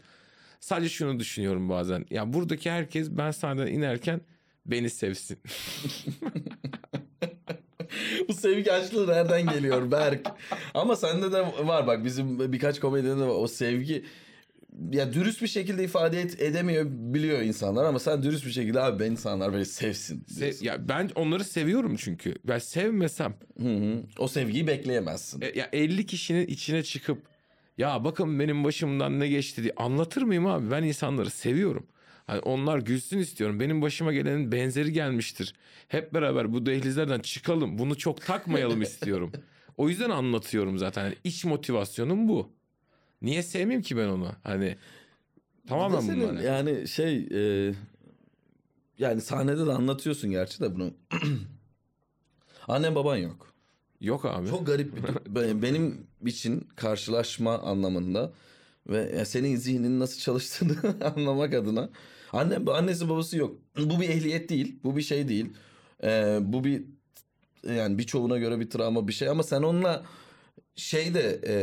Sadece şunu düşünüyorum bazen. Ya buradaki herkes ben sahneden inerken beni sevsin. Bu sevgi açlığı nereden geliyor Berk? Ama sende de var bak bizim birkaç komedyende de var. O sevgi ya dürüst bir şekilde ifade et, edemiyor biliyor insanlar ama sen dürüst bir şekilde abi ben insanlar böyle sevsin. Se- ya ben onları seviyorum çünkü. Ben sevmesem Hı hı. O sevgiyi bekleyemezsin. e, ya 50 kişinin içine çıkıp ya bakın benim başımdan ne geçti diye anlatır mıyım abi? Ben insanları seviyorum. Hani onlar gülsün istiyorum. Benim başıma gelenin benzeri gelmiştir. Hep beraber bu dehlizlerden çıkalım. Bunu çok takmayalım istiyorum. O yüzden anlatıyorum zaten. Yani iç motivasyonum bu. Niye sevmeyeyim ki ben onu? Hani tamamen Senin bunlar. Yani şey e, yani sahnede de anlatıyorsun gerçi de bunu. Annen baban yok. Yok abi. Çok garip bir ben- benim için karşılaşma anlamında ve senin zihninin nasıl çalıştığını anlamak adına annem annesi babası yok. Bu bir ehliyet değil. Bu bir şey değil. Ee, bu bir yani birçoğuna göre bir travma bir şey ama sen onunla şeyde e,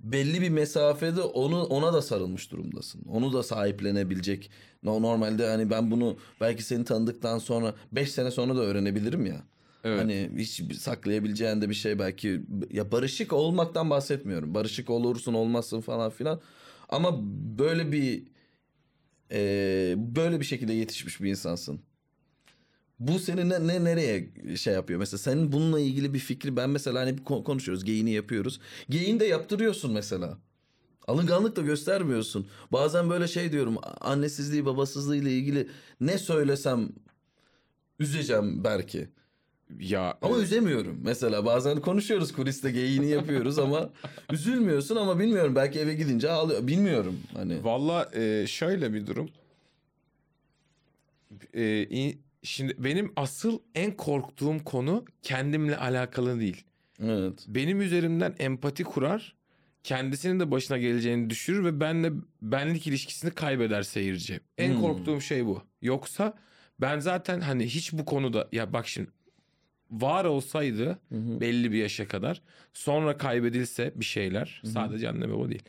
belli bir mesafede onu ona da sarılmış durumdasın. Onu da sahiplenebilecek. No- Normalde hani ben bunu belki seni tanıdıktan sonra 5 sene sonra da öğrenebilirim ya. Evet. Hani hiç saklayabileceğin de bir şey belki ya barışık olmaktan bahsetmiyorum. Barışık olursun olmazsın falan filan. Ama böyle bir e, böyle bir şekilde yetişmiş bir insansın. Bu seni ne, ne nereye şey yapıyor? Mesela senin bununla ilgili bir fikri ben mesela hani konuşuyoruz, geyini yapıyoruz. Geyin de yaptırıyorsun mesela. Alınganlık da göstermiyorsun. Bazen böyle şey diyorum annesizliği babasızlığı ile ilgili ne söylesem üzeceğim belki. ya Ama e, üzemiyorum. Mesela bazen konuşuyoruz kuliste geyiğini yapıyoruz ama üzülmüyorsun ama bilmiyorum belki eve gidince ağlıyor. Bilmiyorum hani. Valla e, şöyle bir durum. E, in- şimdi benim asıl en korktuğum konu kendimle alakalı değil. Evet. Benim üzerimden empati kurar, kendisinin de başına geleceğini düşürür ve benle benlik ilişkisini kaybeder seyirci. En Hmm. korktuğum şey bu. Yoksa ben zaten hani hiç bu konuda ya bak şimdi var olsaydı Hı hı. belli bir yaşa kadar sonra kaybedilse bir şeyler sadece anne baba değil.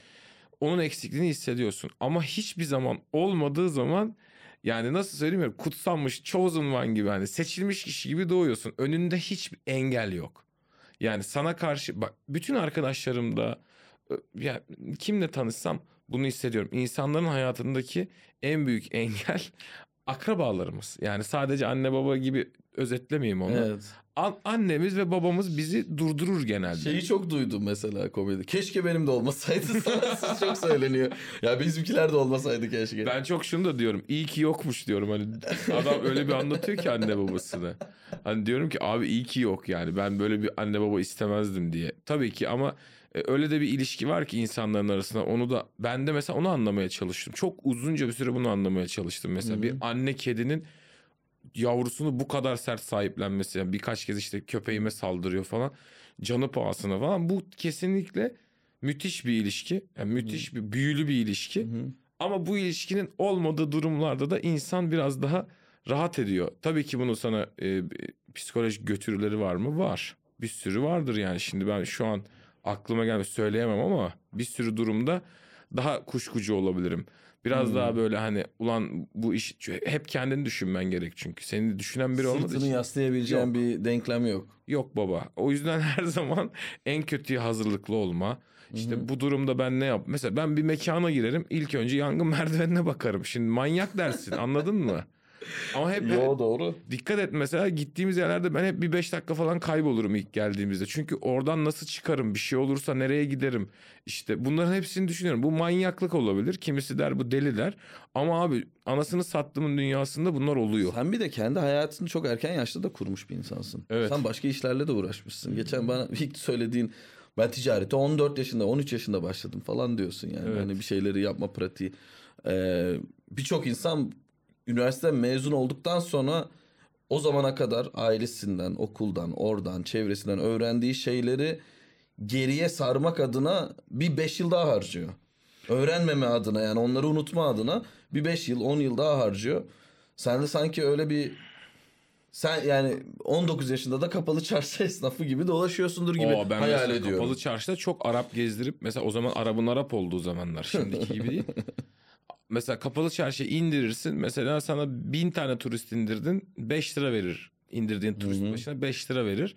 Onun eksikliğini hissediyorsun ama hiçbir zaman olmadığı zaman yani nasıl söyleyeyim kutsanmış chosen one gibi hani seçilmiş kişi gibi doğuyorsun. Önünde hiçbir engel yok. Yani sana karşı bak bütün arkadaşlarımda ya kimle tanışsam bunu hissediyorum. İnsanların hayatındaki en büyük engel akrabalarımız. Yani sadece anne baba gibi özetlemeyeyim onu. Evet. An- annemiz ve babamız bizi durdurur genelde. Şeyi çok duydum mesela komedi. Keşke benim de olmasaydı siz çok söyleniyor. Ya bizimkiler de olmasaydı keşke. Ben çok şunu da diyorum. iyi ki yokmuş diyorum. Hani adam öyle bir anlatıyor ki anne babasını. Hani diyorum ki abi iyi ki yok yani. Ben böyle bir anne baba istemezdim diye. Tabii ki ama e, öyle de bir ilişki var ki insanların arasında. Onu da ben de mesela onu anlamaya çalıştım. Çok uzunca bir süre bunu anlamaya çalıştım. Mesela bir anne kedinin yavrusunu bu kadar sert sahiplenmesi. Yani birkaç kez işte köpeğime saldırıyor falan. Canı pahasına falan. Bu kesinlikle müthiş bir ilişki. Yani müthiş bir büyülü bir ilişki. Hı. Ama bu ilişkinin olmadığı durumlarda da insan biraz daha rahat ediyor. Tabii ki bunun sana e, psikolojik götürüleri var mı? Var. Bir sürü vardır yani. Şimdi ben şu an aklıma gelmiş söyleyemem ama bir sürü durumda daha kuşkucu olabilirim. Biraz Hmm. daha böyle hani ulan bu iş hep kendini düşünmen gerek çünkü. Seni düşünen biri olmadığı Sırtını için. yaslayabileceğin Yok. bir denklem yok. Yok baba. O yüzden her zaman en kötüye hazırlıklı olma. İşte bu durumda ben ne yap? Mesela ben bir mekana girerim. ilk önce yangın merdivenine bakarım. Şimdi manyak dersin anladın mı? Ama hep Yo doğru. dikkat et mesela gittiğimiz yerlerde ben hep bir beş dakika falan kaybolurum ilk geldiğimizde. Çünkü oradan nasıl çıkarım? Bir şey olursa nereye giderim? İşte bunların hepsini düşünüyorum. Bu manyaklık olabilir. Kimisi der bu deli der. Ama abi anasını sattığımın dünyasında bunlar oluyor. Sen bir de kendi hayatını çok erken yaşta da kurmuş bir insansın. Evet. Sen başka işlerle de uğraşmışsın. Geçen bana ilk söylediğin ben ticarete 14 yaşında 13 yaşında başladım falan diyorsun yani. Evet. Hani bir şeyleri yapma pratiği. Ee, Birçok insan üniversite mezun olduktan sonra o zamana kadar ailesinden, okuldan, oradan, çevresinden öğrendiği şeyleri geriye sarmak adına bir 5 yıl daha harcıyor. Öğrenmeme adına yani onları unutma adına bir 5 yıl 10 yıl daha harcıyor. Sen de sanki öyle bir sen yani 19 yaşında da kapalı çarşı esnafı gibi dolaşıyorsundur gibi Oo, ben hayal ediyorum. Kapalı çarşıda çok Arap gezdirip mesela o zaman Arap'ın Arap olduğu zamanlar şimdiki gibi değil. mesela kapalı çarşıya indirirsin mesela sana bin tane turist indirdin 5 lira verir. indirdiğin turist başına 5 lira verir.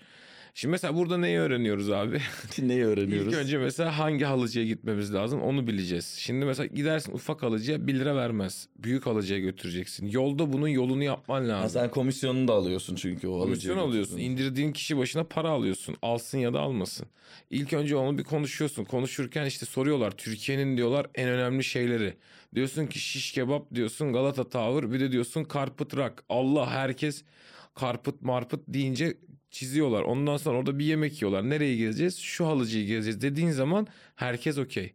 Şimdi mesela burada neyi öğreniyoruz abi? Neyi öğreniyoruz? İlk önce mesela hangi halıcıya gitmemiz lazım onu bileceğiz. Şimdi mesela gidersin ufak halıcıya 1 lira vermez. Büyük halıcıya götüreceksin. Yolda bunun yolunu yapman Ha, lazım. sen komisyonunu da alıyorsun çünkü o Komisyon alıcıya alıyorsun. İndirdiğin kişi başına para alıyorsun. Alsın ya da almasın. İlk önce onu bir konuşuyorsun. Konuşurken işte soruyorlar. Türkiye'nin diyorlar en önemli şeyleri. Diyorsun ki şiş kebap diyorsun Galata Tower bir de diyorsun karpıt rak. Allah herkes karpıt marpıt deyince çiziyorlar. Ondan sonra orada bir yemek yiyorlar. Nereye gezeceğiz? Şu halıcıyı gezeceğiz dediğin zaman herkes okey.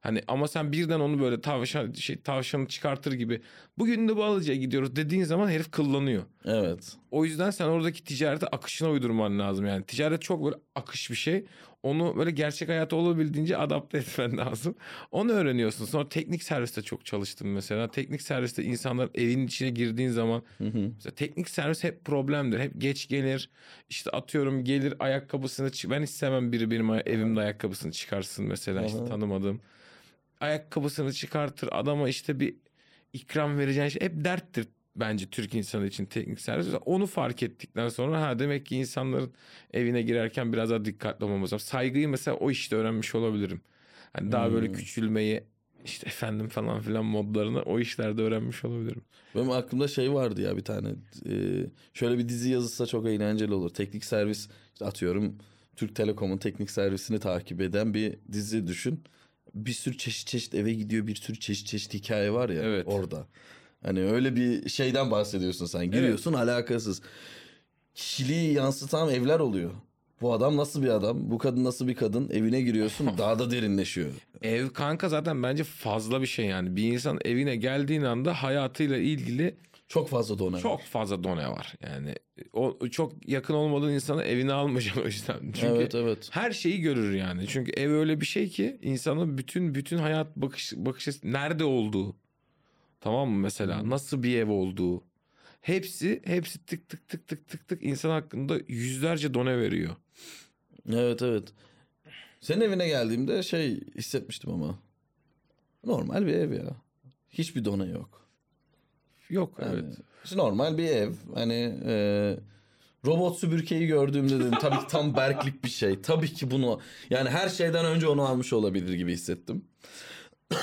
Hani ama sen birden onu böyle tavşan şey tavşanı çıkartır gibi bugün de bu halıcıya gidiyoruz dediğin zaman herif kıllanıyor. Evet. O yüzden sen oradaki ticarete akışına uydurman lazım yani. Ticaret çok böyle akış bir şey. Onu böyle gerçek hayata olabildiğince adapte etmen lazım. Onu öğreniyorsun. Sonra teknik serviste çok çalıştım mesela. Teknik serviste insanlar evin içine girdiğin zaman Hı hı. mesela teknik servis hep problemdir. Hep geç gelir. İşte atıyorum gelir ayakkabısını çı- ben hiç sevmem biri benim evimde ayakkabısını çıkarsın mesela işte tanımadığım. Ayakkabısını çıkartır adama işte bir ikram vereceğin şey hep derttir bence Türk insanı için teknik servis. Onu fark ettikten sonra ha demek ki insanların evine girerken biraz daha dikkatli olmamız lazım. Saygıyı mesela o işte öğrenmiş olabilirim. Hani daha böyle Hmm. küçülmeyi işte efendim falan filan modlarını o işlerde öğrenmiş olabilirim. Benim aklımda şey vardı ya bir tane. Ee, şöyle bir dizi yazılsa çok eğlenceli olur. Teknik servis işte atıyorum Türk Telekom'un teknik servisini takip eden bir dizi düşün. Bir sürü çeşit çeşit eve gidiyor. Bir sürü çeşit çeşit hikaye var ya Evet. orada. Hani öyle bir şeyden bahsediyorsun sen. Giriyorsun alakasız. Kişiliği yansıtan evler oluyor. Bu adam nasıl bir adam? Bu kadın nasıl bir kadın? Evine giriyorsun daha da derinleşiyor. Ev kanka zaten bence fazla bir şey yani. Bir insan evine geldiğin anda hayatıyla ilgili Çok fazla dona. çok fazla done var. Yani o çok yakın olmadığın insanı evine almayacaksın o yüzden. Çünkü Evet evet. her şeyi görür yani. Çünkü ev öyle bir şey ki insanın bütün bütün hayat bakış bakış nerede olduğu. Tamam mı mesela? Hı. Nasıl bir ev olduğu. Hepsi hepsi tık tık tık tık tık tık insan hakkında yüzlerce done veriyor. Evet evet. Senin evine geldiğimde şey hissetmiştim ama. Normal bir ev ya. Hiçbir dona yok. Yok Yani evet. işte normal bir ev. Hani e, robot süpürgeyi gördüğümde dedim tabii ki tam Berklik bir şey. Tabii ki bunu yani her şeyden önce onu almış olabilir gibi hissettim.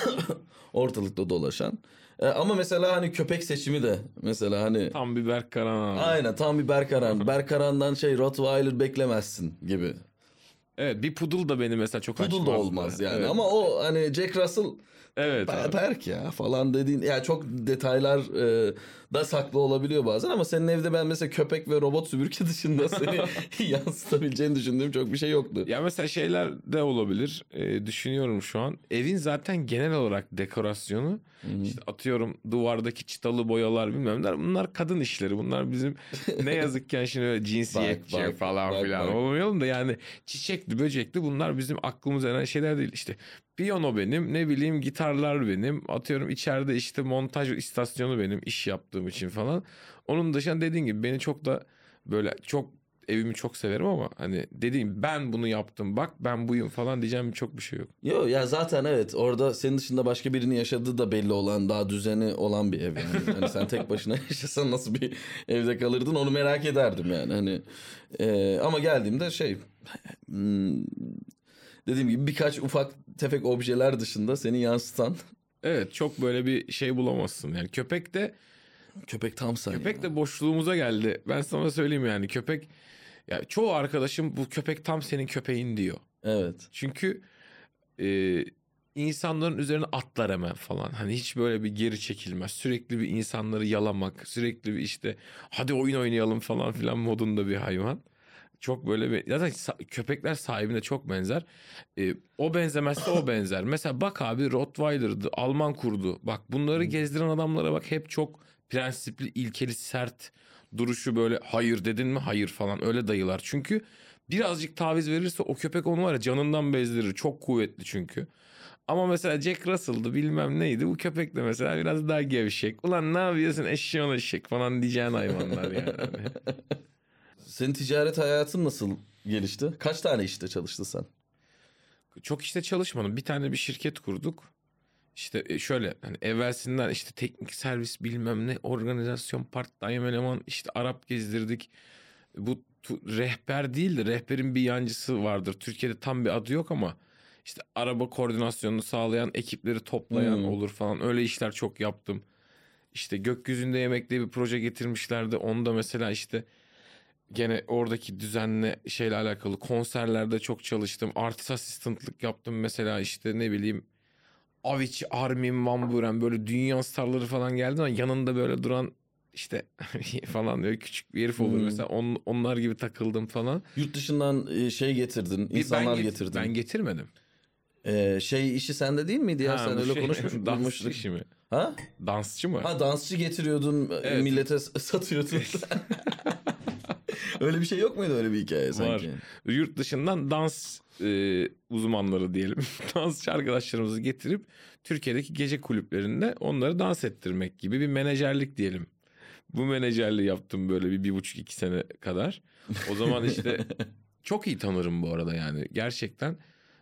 Ortalıkta dolaşan. E, ama mesela hani köpek seçimi de mesela hani Tam bir Berk Karan abi. aynen tam bir Berkaran. Berkaran'dan şey Rottweiler beklemezsin gibi. Evet bir pudul da beni mesela çok Pudul da açmazdı. olmaz yani Evet. ama o hani Jack Russell Evet. Abi. Berk ya falan dediğin ya çok detaylar e, da saklı olabiliyor bazen ama senin evde ben mesela köpek ve robot süpürge dışında seni yansıtabileceğini düşündüğüm çok bir şey yoktu. Ya mesela şeyler de olabilir. Ee, düşünüyorum şu an. Evin zaten genel olarak dekorasyonu işte atıyorum duvardaki çıtalı boyalar bilmem neler. Bunlar kadın işleri. Bunlar bizim ne yazıkken şimdi öyle cinsiyetçi Bak, bak, falan bak, filan bak. olmayalım da yani çiçekli böcekli bunlar bizim aklımıza gelen şeyler değil. İşte piyano benim ne bileyim gitarlar benim atıyorum içeride işte montaj istasyonu benim iş yaptığım için falan. Onun dışında dediğin gibi beni çok da böyle çok evimi çok severim ama hani dediğim ben bunu yaptım bak ben buyum falan diyeceğim çok bir şey yok. Yo ya zaten evet orada senin dışında başka birinin yaşadığı da belli olan daha düzeni olan bir ev yani. hani sen tek başına yaşasan nasıl bir evde kalırdın onu merak ederdim yani hani e, ama geldiğimde şey hmm, dediğim gibi birkaç ufak tefek objeler dışında seni yansıtan Evet çok böyle bir şey bulamazsın. Yani köpek de köpek tam sen köpek ya. de boşluğumuza geldi. Ben sana söyleyeyim yani köpek ya çoğu arkadaşım bu köpek tam senin köpeğin diyor. evet Çünkü e, insanların üzerine atlar hemen falan. Hani hiç böyle bir geri çekilmez. Sürekli bir insanları yalamak, sürekli bir işte hadi oyun oynayalım falan filan modunda bir hayvan. Çok böyle bir zaten sa- köpekler sahibine çok benzer. E, o benzemezse o benzer. Mesela bak abi Rottweiler'dı, Alman kurdu. Bak bunları gezdiren adamlara bak hep çok prensipli, ilkeli, sert duruşu böyle hayır dedin mi hayır falan öyle dayılar. Çünkü birazcık taviz verirse o köpek onu var ya canından bezdirir. Çok kuvvetli çünkü. Ama mesela Jack Russell'dı bilmem neydi. Bu köpek de mesela biraz daha gevşek. Ulan ne yapıyorsun eşeğin eşek falan diyeceğin hayvanlar yani. Senin ticaret hayatın nasıl gelişti? Kaç tane işte çalıştın sen? Çok işte çalışmadım. Bir tane bir şirket kurduk. İşte e, şöyle hani evvelsinden işte teknik servis bilmem ne organizasyon part time eleman işte Arap gezdirdik. Bu rehber değil de rehberin bir yancısı vardır. Türkiye'de tam bir adı yok ama işte araba koordinasyonunu sağlayan ekipleri toplayan Hmm. olur falan. Öyle işler çok yaptım. İşte gökyüzünde yemek diye bir proje getirmişlerdi. Onu da mesela işte gene oradaki düzenle şeyle alakalı konserlerde çok çalıştım. Artist asistantlık yaptım mesela işte ne bileyim Avicii, Armin Van Buuren böyle dünya starları falan geldi ama yanında böyle duran işte falan böyle küçük bir herif olur Hmm. mesela on, onlar gibi takıldım falan. Yurt dışından e, şey getirdin, Bir insanlar ben get- getirdin. Ben getirmedim. Ee, şey işi sende değil miydi ya? Ha, Sen öyle şey, konuşmuştuk. Dansçı işi mi? Ha? Dansçı mı? Ha dansçı getiriyordun, e, Evet. millete satıyordun. öyle bir şey yok muydu öyle bir hikaye sanki? Yurt dışından dans e, uzmanları diyelim. Dansçı arkadaşlarımızı getirip Türkiye'deki gece kulüplerinde onları dans ettirmek gibi bir menajerlik diyelim. Bu menajerliği yaptım böyle bir, bir buçuk iki sene kadar. O zaman işte çok iyi tanırım bu arada yani. Gerçekten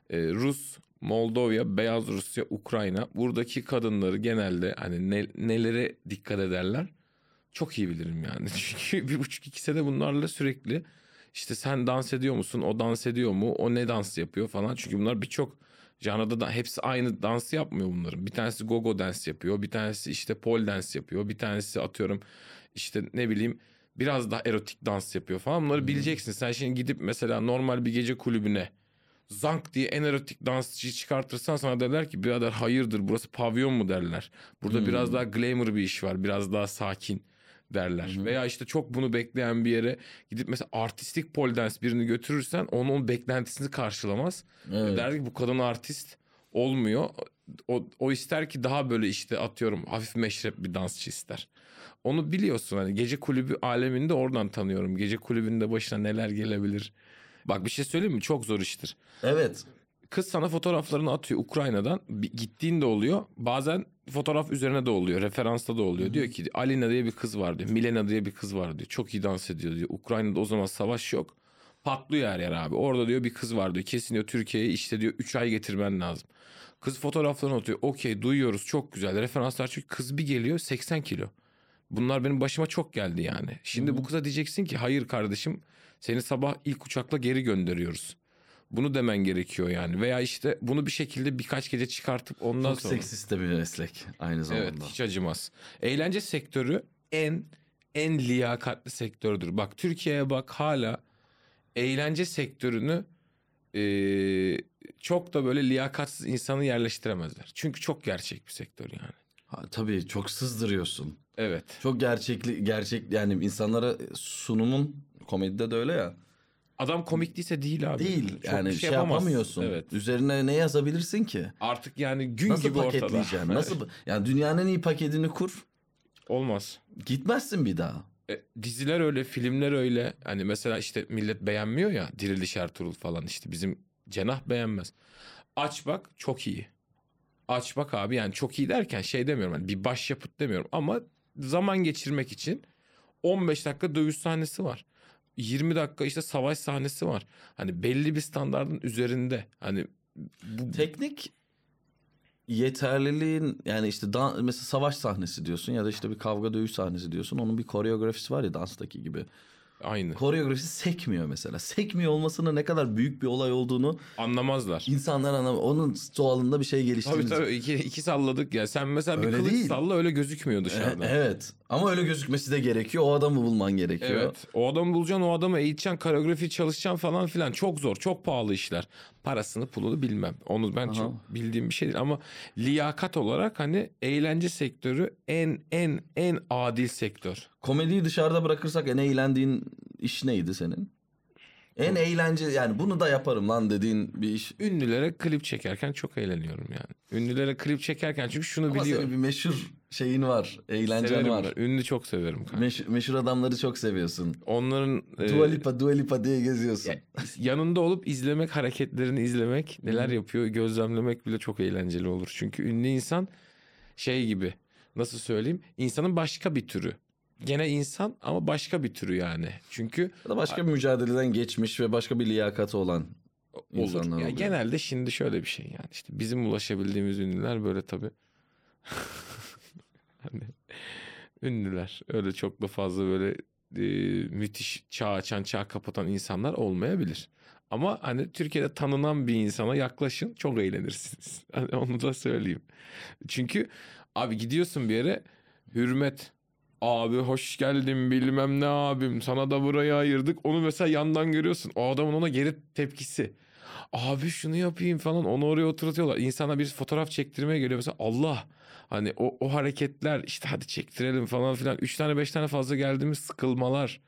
e, Rus, Moldova, Beyaz Rusya, Ukrayna buradaki kadınları genelde hani ne, nelere dikkat ederler çok iyi bilirim yani. Çünkü bir buçuk iki sene bunlarla sürekli işte sen dans ediyor musun? O dans ediyor mu? O ne dans yapıyor falan. Çünkü bunlar birçok janrada da hepsi aynı dansı yapmıyor bunların. Bir tanesi gogo dans yapıyor. Bir tanesi işte pole dance yapıyor. Bir tanesi atıyorum işte ne bileyim biraz daha erotik dans yapıyor falan. Bunları bileceksin. Sen şimdi gidip mesela normal bir gece kulübüne zank diye en erotik dansçıyı çıkartırsan sana derler ki birader hayırdır burası pavyon mu derler. Burada Hmm. biraz daha glamour bir iş var. Biraz daha sakin derler. Hı. Veya işte çok bunu bekleyen bir yere gidip mesela artistik pole dance birini götürürsen onun beklentisini karşılamaz. Evet. Der ki bu kadın artist olmuyor. O, o ister ki daha böyle işte atıyorum hafif meşrep bir dansçı ister. Onu biliyorsun hani gece kulübü aleminde oradan tanıyorum. Gece kulübünde başına neler gelebilir. Bak bir şey söyleyeyim mi? Çok zor iştir. Evet. Kız sana fotoğraflarını atıyor Ukrayna'dan. Bir gittiğin de oluyor. Bazen fotoğraf üzerine de oluyor. Referansta da oluyor. Diyor ki Alina diye bir kız var diyor. Milena diye bir kız var diyor. Çok iyi dans ediyor diyor. Ukrayna'da o zaman savaş yok. Patlıyor her yer abi. Orada diyor bir kız var diyor. Kesin diyor Türkiye'ye işte diyor 3 ay getirmen lazım. Kız fotoğraflarını atıyor. Okey duyuyoruz çok güzel. Referanslar çünkü kız bir geliyor 80 kilo. Bunlar benim başıma çok geldi yani. Şimdi bu kıza diyeceksin ki hayır kardeşim seni sabah ilk uçakla geri gönderiyoruz. Bunu demen gerekiyor yani. Veya işte bunu bir şekilde birkaç gece çıkartıp ondan Çok sonra. seksist de bir meslek aynı zamanda. Evet hiç acımaz. Eğlence sektörü en en liyakatli sektördür. Bak Türkiye'ye bak hala eğlence sektörünü eee, çok da böyle liyakatsiz insanı yerleştiremezler. Çünkü çok gerçek bir sektör yani. Ha, tabii çok sızdırıyorsun. Evet. Çok gerçekli gerçek yani insanlara sunumun komedide de öyle ya. Adam komik değilse değil abi. Değil Çok yani bir şey, yapamazsın. yapamıyorsun. Evet. Üzerine ne yazabilirsin ki? Artık yani gün Nasıl gibi ortada. paketleyeceksin? Nasıl yani dünyanın en iyi paketini kur. Olmaz. Gitmezsin bir daha. E, diziler öyle, filmler öyle. Hani mesela işte millet beğenmiyor ya. Diriliş Ertuğrul falan işte bizim Cenah beğenmez. Aç bak çok iyi. Aç bak abi yani çok iyi derken şey demiyorum. Hani bir başyapıt demiyorum ama zaman geçirmek için 15 dakika dövüş sahnesi var. 20 dakika işte savaş sahnesi var. Hani belli bir standardın üzerinde. Hani bu Teknik yeterliliğin yani işte dan, mesela savaş sahnesi diyorsun ya da işte bir kavga dövüş sahnesi diyorsun. Onun bir koreografisi var ya danstaki gibi. Aynı. Koreografisi sekmiyor mesela. Sekmiyor olmasının ne kadar büyük bir olay olduğunu Anlamazlar. insanlar anlamıyor. Onun doğalında bir şey Tabii geliştiğini. tabii iki, iki salladık ya. Sen mesela bir Öyle kılıç değil. salla öyle gözükmüyor dışarıda. E- evet. Ama öyle gözükmesi de gerekiyor. O adamı bulman gerekiyor. Evet. O adamı bulacaksın, o adamı eğiteceksin, koreografi çalışacaksın falan filan. Çok zor, çok pahalı işler. Parasını, pulunu bilmem. Onu ben Aha. çok bildiğim bir şey değil. Ama liyakat olarak hani eğlence sektörü en en en adil sektör. Komediyi dışarıda bırakırsak en eğlendiğin iş neydi senin? En eğlence yani bunu da yaparım lan dediğin bir iş. Ünlülere klip çekerken çok eğleniyorum yani. Ünlülere klip çekerken çünkü şunu Ama biliyorum. senin bir meşhur şeyin var. Eğlencen Severim var. ben. Ünlü çok severim kanka. Meşhur, meşhur adamları çok seviyorsun. Onların e, Dua Lipa, Dua Lipa diye geziyorsun. Ya, yanında olup izlemek, hareketlerini izlemek, neler yapıyor gözlemlemek bile çok eğlenceli olur. Çünkü ünlü insan şey gibi nasıl söyleyeyim insanın başka bir türü. Gene insan ama başka bir türü yani. Çünkü Ya da başka bir mücadeleden geçmiş ve başka bir liyakati olan olur. Ya oluyor. genelde şimdi şöyle bir şey yani işte bizim ulaşabildiğimiz ünlüler böyle tabii. hani ünlüler öyle çok da fazla böyle e, müthiş çağ açan, çağ kapatan insanlar olmayabilir. Ama hani Türkiye'de tanınan bir insana yaklaşın çok eğlenirsiniz. Hani onu da söyleyeyim. Çünkü abi gidiyorsun bir yere hürmet. Abi hoş geldin bilmem ne abim sana da burayı ayırdık. Onu mesela yandan görüyorsun. O adamın ona geri tepkisi. Abi şunu yapayım falan onu oraya oturtuyorlar. İnsana bir fotoğraf çektirmeye geliyor mesela Allah. Hani o, o hareketler işte hadi çektirelim falan filan. Üç tane beş tane fazla geldiğimiz sıkılmalar.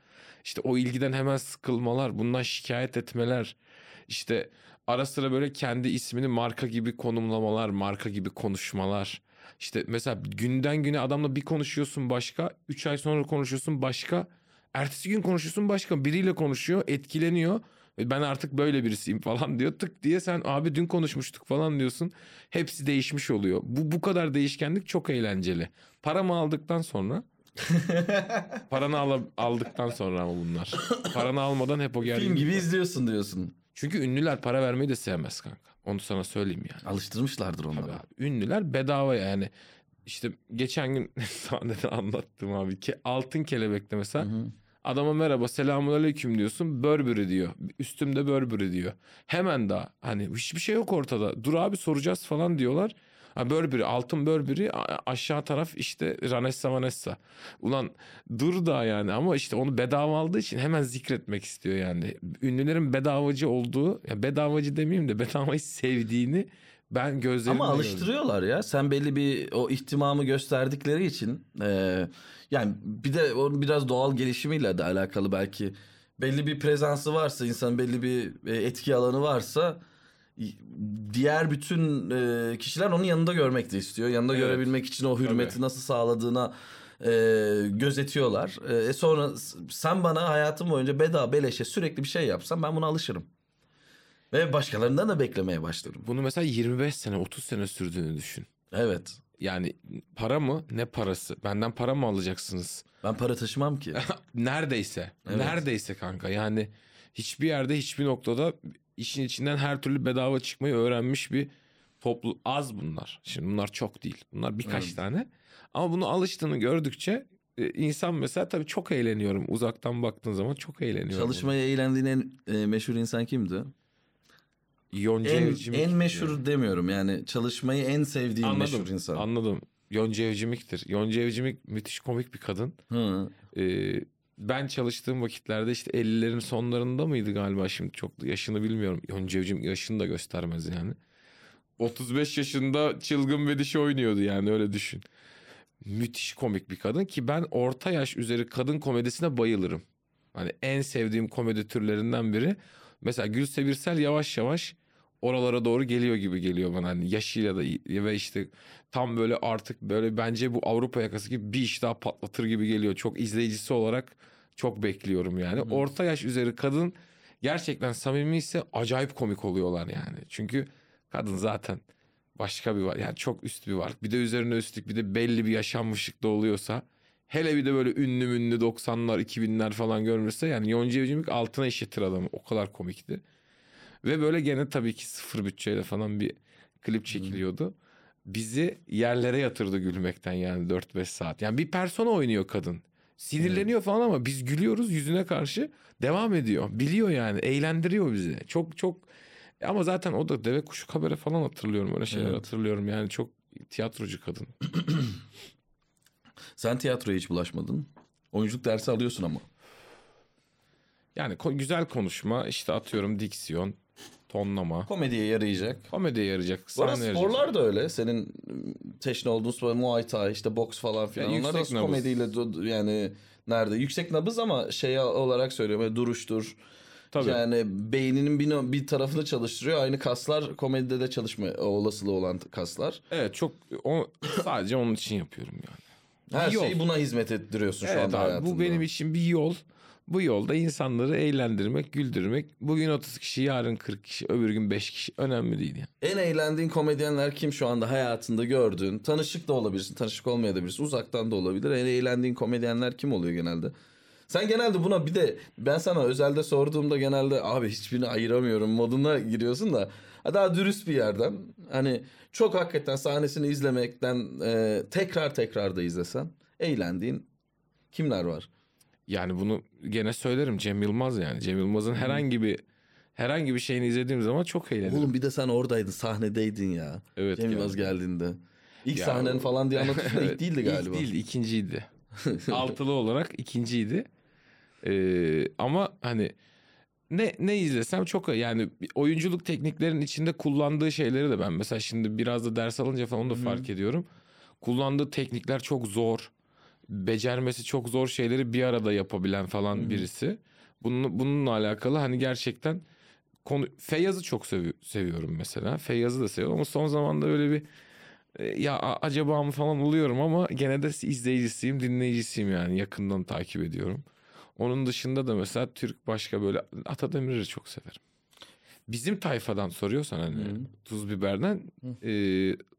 İşte o ilgiden hemen sıkılmalar. Bundan şikayet etmeler. İşte ara sıra böyle kendi ismini marka gibi konumlamalar. Marka gibi konuşmalar. İşte mesela günden güne adamla bir konuşuyorsun başka. Üç ay sonra konuşuyorsun başka. Ertesi gün konuşuyorsun başka. Biriyle konuşuyor etkileniyor. Ve Ben artık böyle birisiyim falan diyor. Tık diye sen abi dün konuşmuştuk falan diyorsun. Hepsi değişmiş oluyor. Bu bu kadar değişkenlik çok eğlenceli. Paramı aldıktan sonra paranı al, aldıktan sonra ama bunlar. Paranı almadan hep o gerginlik. Film gibi izliyorsun diyorsun. Çünkü ünlüler para vermeyi de sevmez kanka. Onu sana söyleyeyim yani. Alıştırmışlardır Tabii onları. abi. Ünlüler bedava yani. İşte geçen gün sahnede anlattım abi ki altın kelebekte mesela Hı hı. Adama merhaba selamun aleyküm diyorsun Burberry diyor. Üstümde Burberry diyor. Hemen daha hani hiçbir şey yok ortada. Dur abi soracağız falan diyorlar. Ha Burberry altın Burberry aşağı taraf işte Ranessa Vanessa. Ulan dur da yani ama işte onu bedava aldığı için hemen zikretmek istiyor yani. Ünlülerin bedavacı olduğu ya bedavacı demeyeyim de bedavayı sevdiğini ben gözlerimle Ama gördüm. alıştırıyorlar ya. Sen belli bir o ihtimamı gösterdikleri için e, yani bir de onun biraz doğal gelişimiyle de alakalı belki belli bir prezansı varsa insanın belli bir e, etki alanı varsa diğer bütün e, kişiler onun yanında görmek de istiyor. Yanında Evet. görebilmek için o hürmeti Tabii. nasıl sağladığına e, gözetiyorlar. E, sonra sen bana hayatım boyunca bedava beleşe sürekli bir şey yapsan ben buna alışırım. Ve başkalarından da beklemeye başlarım. Bunu mesela 25 sene 30 sene sürdüğünü düşün. Evet. Yani para mı ne parası? Benden para mı alacaksınız? Ben para taşımam ki. Neredeyse. Evet. Neredeyse kanka. Yani hiçbir yerde hiçbir noktada işin içinden her türlü bedava çıkmayı öğrenmiş bir toplu az bunlar. Şimdi bunlar çok değil. Bunlar birkaç Evet. tane. Ama bunu alıştığını gördükçe e, insan mesela tabii çok eğleniyorum. Uzaktan baktığın zaman çok eğleniyorum. Çalışmaya eğlendiğin en e, meşhur insan kimdi? Yonca En, Evcimik en meşhur demiyorum yani çalışmayı en sevdiğin Anladım. meşhur insan. Anladım. Yonca Evcimik'tir. Yonca Evcimik müthiş komik bir kadın. Hı. Ee, ben çalıştığım vakitlerde işte 50'lerin sonlarında mıydı galiba şimdi çok yaşını bilmiyorum. Yoncevcim yaşını da göstermez yani. 35 yaşında çılgın ve dişi oynuyordu yani öyle düşün. Müthiş komik bir kadın ki ben orta yaş üzeri kadın komedisine bayılırım. Hani en sevdiğim komedi türlerinden biri. Mesela Gülse Birsel yavaş yavaş oralara doğru geliyor gibi geliyor bana. Hani yaşıyla da ve işte tam böyle artık böyle bence bu Avrupa yakası gibi bir iş daha patlatır gibi geliyor. Çok izleyicisi olarak çok bekliyorum yani. Hı. Orta yaş üzeri kadın gerçekten samimi ise acayip komik oluyorlar yani. Çünkü kadın zaten başka bir var. Yani çok üst bir var. Bir de üzerine üstlük bir de belli bir yaşanmışlık da oluyorsa hele bir de böyle ünlü münlü 90'lar 2000'ler falan görmüşse yani Yonca Evcimik altına işletir adamı. O kadar komikti. Ve böyle gene tabii ki sıfır bütçeyle falan bir klip çekiliyordu. Bizi yerlere yatırdı gülmekten yani 4-5 saat. Yani bir persona oynuyor kadın. Sinirleniyor falan ama biz gülüyoruz yüzüne karşı devam ediyor. Biliyor yani eğlendiriyor bizi. Çok çok ama zaten o da deve kuşu kabere falan hatırlıyorum. Öyle şeyler Evet. hatırlıyorum yani çok tiyatrocu kadın. Sen tiyatroya hiç bulaşmadın. Oyunculuk dersi alıyorsun ama. Yani ko- güzel konuşma işte atıyorum diksiyon, tonlama. Komediye yarayacak. Komediye yarayacak. Bu arada sporlar yarayacak. da öyle. Senin teşne olduğun spor Muay Thai, işte boks falan filan. Ya Onlar da nabız. komediyle yani nerede? Yüksek nabız ama şey olarak söylüyorum. Böyle duruştur. Tabii. Yani beyninin bir, bir tarafını çalıştırıyor. Aynı kaslar komedide de çalışma olasılığı olan kaslar. Evet çok o, sadece onun için yapıyorum yani. Her yol. şeyi buna hizmet ettiriyorsun şu Evet anda abi, hayatında. bu benim için bir yol. Bu yolda insanları eğlendirmek, güldürmek. Bugün 30 kişi, yarın 40 kişi, öbür gün 5 kişi. Önemli değil yani. En eğlendiğin komedyenler kim şu anda hayatında gördüğün? Tanışık da olabilirsin, tanışık olmayabilirsin. Uzaktan da olabilir. En eğlendiğin komedyenler kim oluyor genelde? Sen genelde buna bir de ben sana özelde sorduğumda genelde abi hiçbirini ayıramıyorum moduna giriyorsun da daha dürüst bir yerden hani çok hakikaten sahnesini izlemekten e, tekrar tekrar da izlesen eğlendiğin kimler var? Yani bunu gene söylerim Cem Yılmaz yani. Cem Yılmaz'ın herhangi bir herhangi bir şeyini izlediğim zaman çok eğlenirim. Oğlum bir de sen oradaydın sahnedeydin ya. evet. Cem Yılmaz geldi. geldiğinde. İlk Ya sahnen falan diye anlatıyorsun da ilk değildi galiba. İlk değildi, ikinciydi. Altılı olarak ikinciydi. Ee, ama hani ne ne izlesem çok yani oyunculuk tekniklerinin içinde kullandığı şeyleri de ben mesela şimdi biraz da ders alınca falan onu da fark ediyorum. Kullandığı teknikler çok zor. Becermesi çok zor şeyleri bir arada yapabilen falan Hı hı. birisi. Bunun, bununla alakalı hani gerçekten konu Feyyaz'ı çok sevi- seviyorum mesela. Feyyaz'ı da seviyorum ama son zamanda böyle bir e, ya acaba mı falan oluyorum ama gene de izleyicisiyim, dinleyicisiyim yani yakından takip ediyorum. Onun dışında da mesela Türk başka böyle Atademir'i çok severim. Bizim tayfadan soruyorsan hani Hı. Tuz Biber'den e,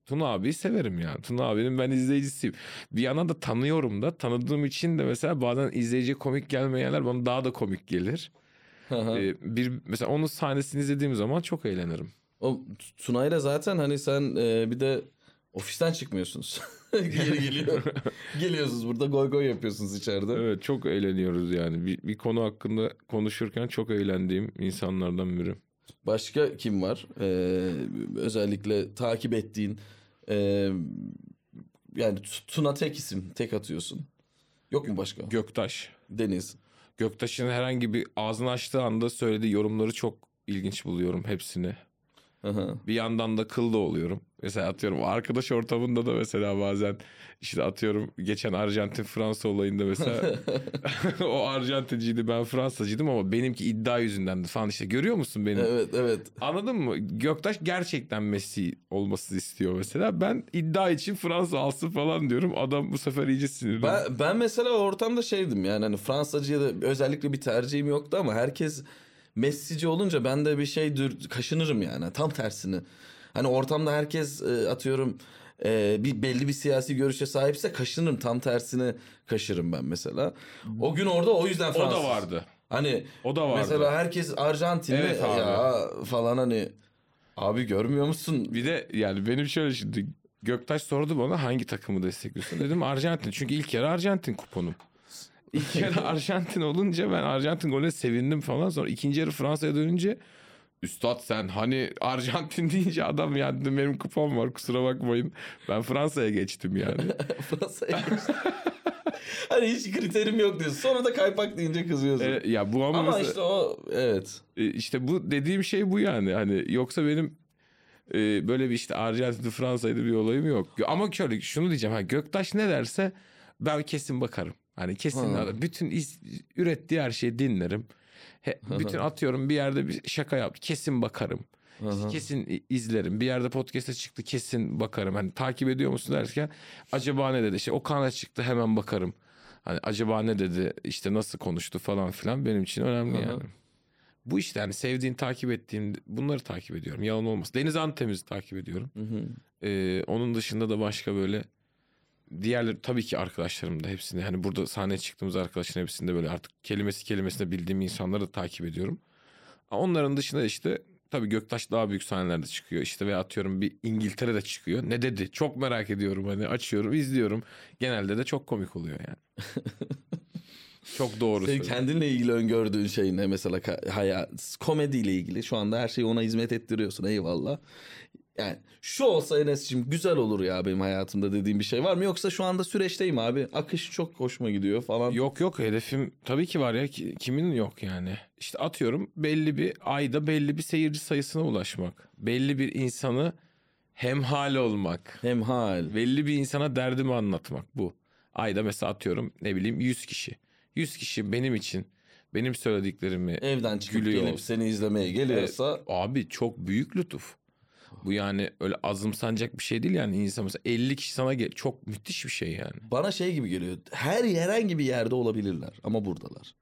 Tuna abiyi severim yani. Tuna abinin ben izleyicisiyim. Bir yana da tanıyorum da tanıdığım için de mesela bazen izleyici komik gelmeyen yerler bana daha da komik gelir. Hı hı. E, bir mesela onun sahnesini izlediğim zaman çok eğlenirim. O Tuna'yla zaten hani sen e, bir de ofisten çıkmıyorsunuz. Geri geliyor. Geliyorsunuz burada goy goy yapıyorsunuz içeride. Evet çok eğleniyoruz yani. Bir, bir konu hakkında konuşurken çok eğlendiğim insanlardan biri. Başka kim var? Ee, özellikle takip ettiğin e, yani Tuna tek isim tek atıyorsun. Yok mu başka? Göktaş. Deniz. Göktaş'ın herhangi bir ağzını açtığı anda söylediği yorumları çok ilginç buluyorum hepsini. Bir yandan da kıl da oluyorum. Mesela atıyorum arkadaş ortamında da mesela bazen işte atıyorum geçen Arjantin Fransa olayında mesela o Arjantinciydi ben Fransacıydım ama benimki iddia yüzündendi falan işte görüyor musun benim? evet evet. Anladın mı? Göktaş gerçekten Messi olması istiyor mesela. Ben iddia için Fransa alsın falan diyorum. Adam bu sefer iyice sinirli. Ben, ben mesela ortamda şeydim yani hani Fransacıya da özellikle bir tercihim yoktu ama herkes Messi'ci olunca ben de bir şey dür, kaşınırım yani tam tersini. Hani ortamda herkes e, atıyorum e, bir belli bir siyasi görüşe sahipse kaşınırım tam tersini kaşırım ben mesela. O gün orada o yüzden o Fransız. da vardı. Hani O da vardı. mesela herkes Arjantinli Evet abi. ya falan hani abi görmüyor musun? Bir de yani benim şöyle şimdi Göktaş sordu bana hangi takımı destekliyorsun? Dedim Arjantin. Çünkü ilk yarı Arjantin kuponum. İlk yarı Arjantin olunca ben Arjantin golüne sevindim falan. Sonra ikinci yarı Fransa'ya dönünce Üstad sen hani Arjantin deyince adam ya dedim benim kupon var kusura bakmayın. Ben Fransa'ya geçtim yani. Fransa'ya geçti. hani hiç kriterim yok diyorsun. Sonra da kaypak deyince kızıyorsun. E, ya bu ama, Ama mesela- işte o evet. E, işte bu dediğim şey bu yani. Hani yoksa benim e, böyle bir işte Arjantin Fransa'ydı bir olayım yok. Ama şöyle şunu diyeceğim. Ha, Göktaş ne derse ben kesin bakarım. Hani kesin Ha. bütün iz- ürettiği her şeyi dinlerim. He, bütün atıyorum bir yerde bir şaka yaptı kesin bakarım. Hı. Kesin izlerim. Bir yerde podcast'a çıktı kesin bakarım. Hani takip ediyor musun derken acaba ne dedi? İşte o kanala çıktı hemen bakarım. Hani acaba ne dedi? İşte nasıl konuştu falan filan benim için önemli hı. yani. Bu işte yani sevdiğin takip ettiğin bunları takip ediyorum. Yalan olmaz. Deniz Antemiz'i takip ediyorum. Hı hı. Ee, onun dışında da başka böyle diğerleri tabii ki arkadaşlarım da hepsini hani burada sahneye çıktığımız arkadaşların hepsinde böyle artık kelimesi kelimesine bildiğim insanları da takip ediyorum. Onların dışında işte tabii Göktaş daha büyük sahnelerde çıkıyor. İşte ve atıyorum bir İngiltere'de çıkıyor. Ne dedi? Çok merak ediyorum hani açıyorum, izliyorum. Genelde de çok komik oluyor yani. çok doğru Senin kendinle ilgili öngördüğün şey ne mesela hayat komediyle ilgili şu anda her şeyi ona hizmet ettiriyorsun eyvallah. Yani şu olsa Enes'cim güzel olur ya benim hayatımda dediğim bir şey var mı yoksa şu anda süreçteyim abi akış çok hoşuma gidiyor falan. Yok yok hedefim tabii ki var ya Ki- kimin yok yani. İşte atıyorum belli bir ayda belli bir seyirci sayısına ulaşmak. Belli bir insanı hemhal olmak. Hemhal. Belli bir insana derdimi anlatmak bu. Ayda mesela atıyorum ne bileyim 100 kişi. 100 kişi benim için benim söylediklerimi Evden çıkıp Gülüyor. gelip seni izlemeye geliyorsa abi çok büyük lütuf. Bu yani öyle azımsanacak bir şey değil yani insan mesela 50 kişi sana gel çok müthiş bir şey yani. bana şey gibi geliyor. Her herhangi bir yerde olabilirler ama buradalar.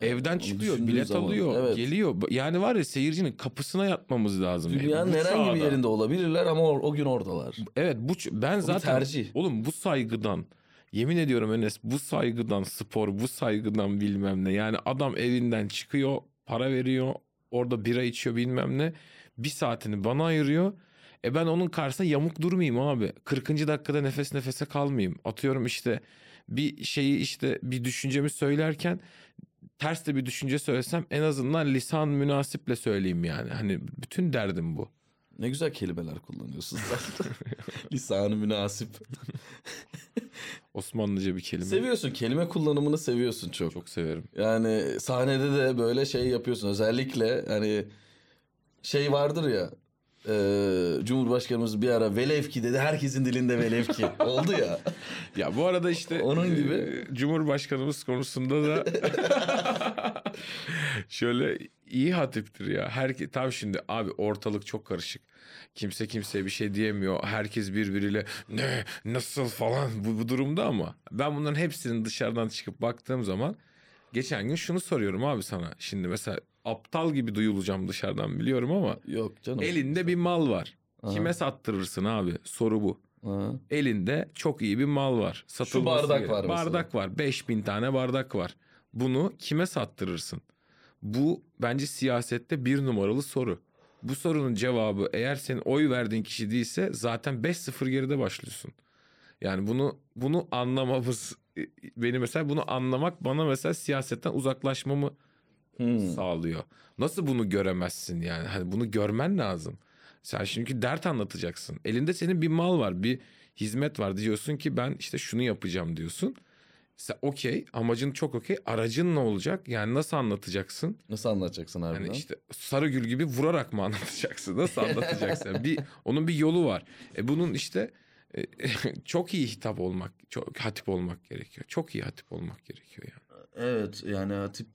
Evden çıkıyor, düşündüğün bilet zaman, alıyor, evet. geliyor. Yani var ya seyircinin kapısına yatmamız lazım. Dünyanın Bu herhangi bir çağda. yerinde olabilirler ama o, o gün oradalar. Evet bu ben bir zaten tercih. oğlum bu saygıdan yemin ediyorum Enes bu saygıdan spor bu saygıdan bilmem ne yani adam evinden çıkıyor para veriyor orada bira içiyor bilmem ne bir saatini bana ayırıyor. E ben onun karşısında yamuk durmayayım abi. 40. dakikada nefes nefese kalmayayım. Atıyorum işte bir şeyi işte bir düşüncemi söylerken ters de bir düşünce söylesem en azından lisan münasiple söyleyeyim yani. Hani bütün derdim bu. Ne güzel kelimeler kullanıyorsun sen. Lisanı münasip. Osmanlıca bir kelime. Seviyorsun kelime kullanımını seviyorsun çok. Çok severim. Yani sahnede de böyle şey yapıyorsun. Özellikle hani şey vardır ya. e, Cumhurbaşkanımız bir ara velev ki dedi herkesin dilinde velev ki oldu ya. Ya bu arada işte Onun gibi. e, Cumhurbaşkanımız konusunda da şöyle iyi hatiptir ya. Herke tam şimdi abi ortalık çok karışık. Kimse kimseye bir şey diyemiyor. Herkes birbiriyle ne nasıl falan bu, bu durumda ama ben bunların hepsinin dışarıdan çıkıp baktığım zaman geçen gün şunu soruyorum abi sana. Şimdi mesela aptal gibi duyulacağım dışarıdan biliyorum ama Yok canım. elinde bir mal var. Aha. Kime sattırırsın abi? Soru bu. Ha. Elinde çok iyi bir mal var. Satılması bardak gerek- var mesela. Bardak var. 5000 tane bardak var. Bunu kime sattırırsın? Bu bence siyasette bir numaralı soru. Bu sorunun cevabı eğer senin oy verdiğin kişi değilse zaten 5-0 geride başlıyorsun. Yani bunu bunu anlamamız beni mesela bunu anlamak bana mesela siyasetten uzaklaşmamı Hmm. sağlıyor. Nasıl bunu göremezsin yani? Hani bunu görmen lazım. Sen çünkü dert anlatacaksın. Elinde senin bir mal var, bir hizmet var. Diyorsun ki ben işte şunu yapacağım diyorsun. Sen okey, amacın çok okey. Aracın ne olacak? Yani nasıl anlatacaksın? Nasıl anlatacaksın harbiden? Yani işte Sarıgül gibi vurarak mı anlatacaksın? Nasıl anlatacaksın? bir onun bir yolu var. E bunun işte e, çok iyi hitap olmak, çok hatip olmak gerekiyor. Çok iyi hatip olmak gerekiyor yani. Evet yani hatip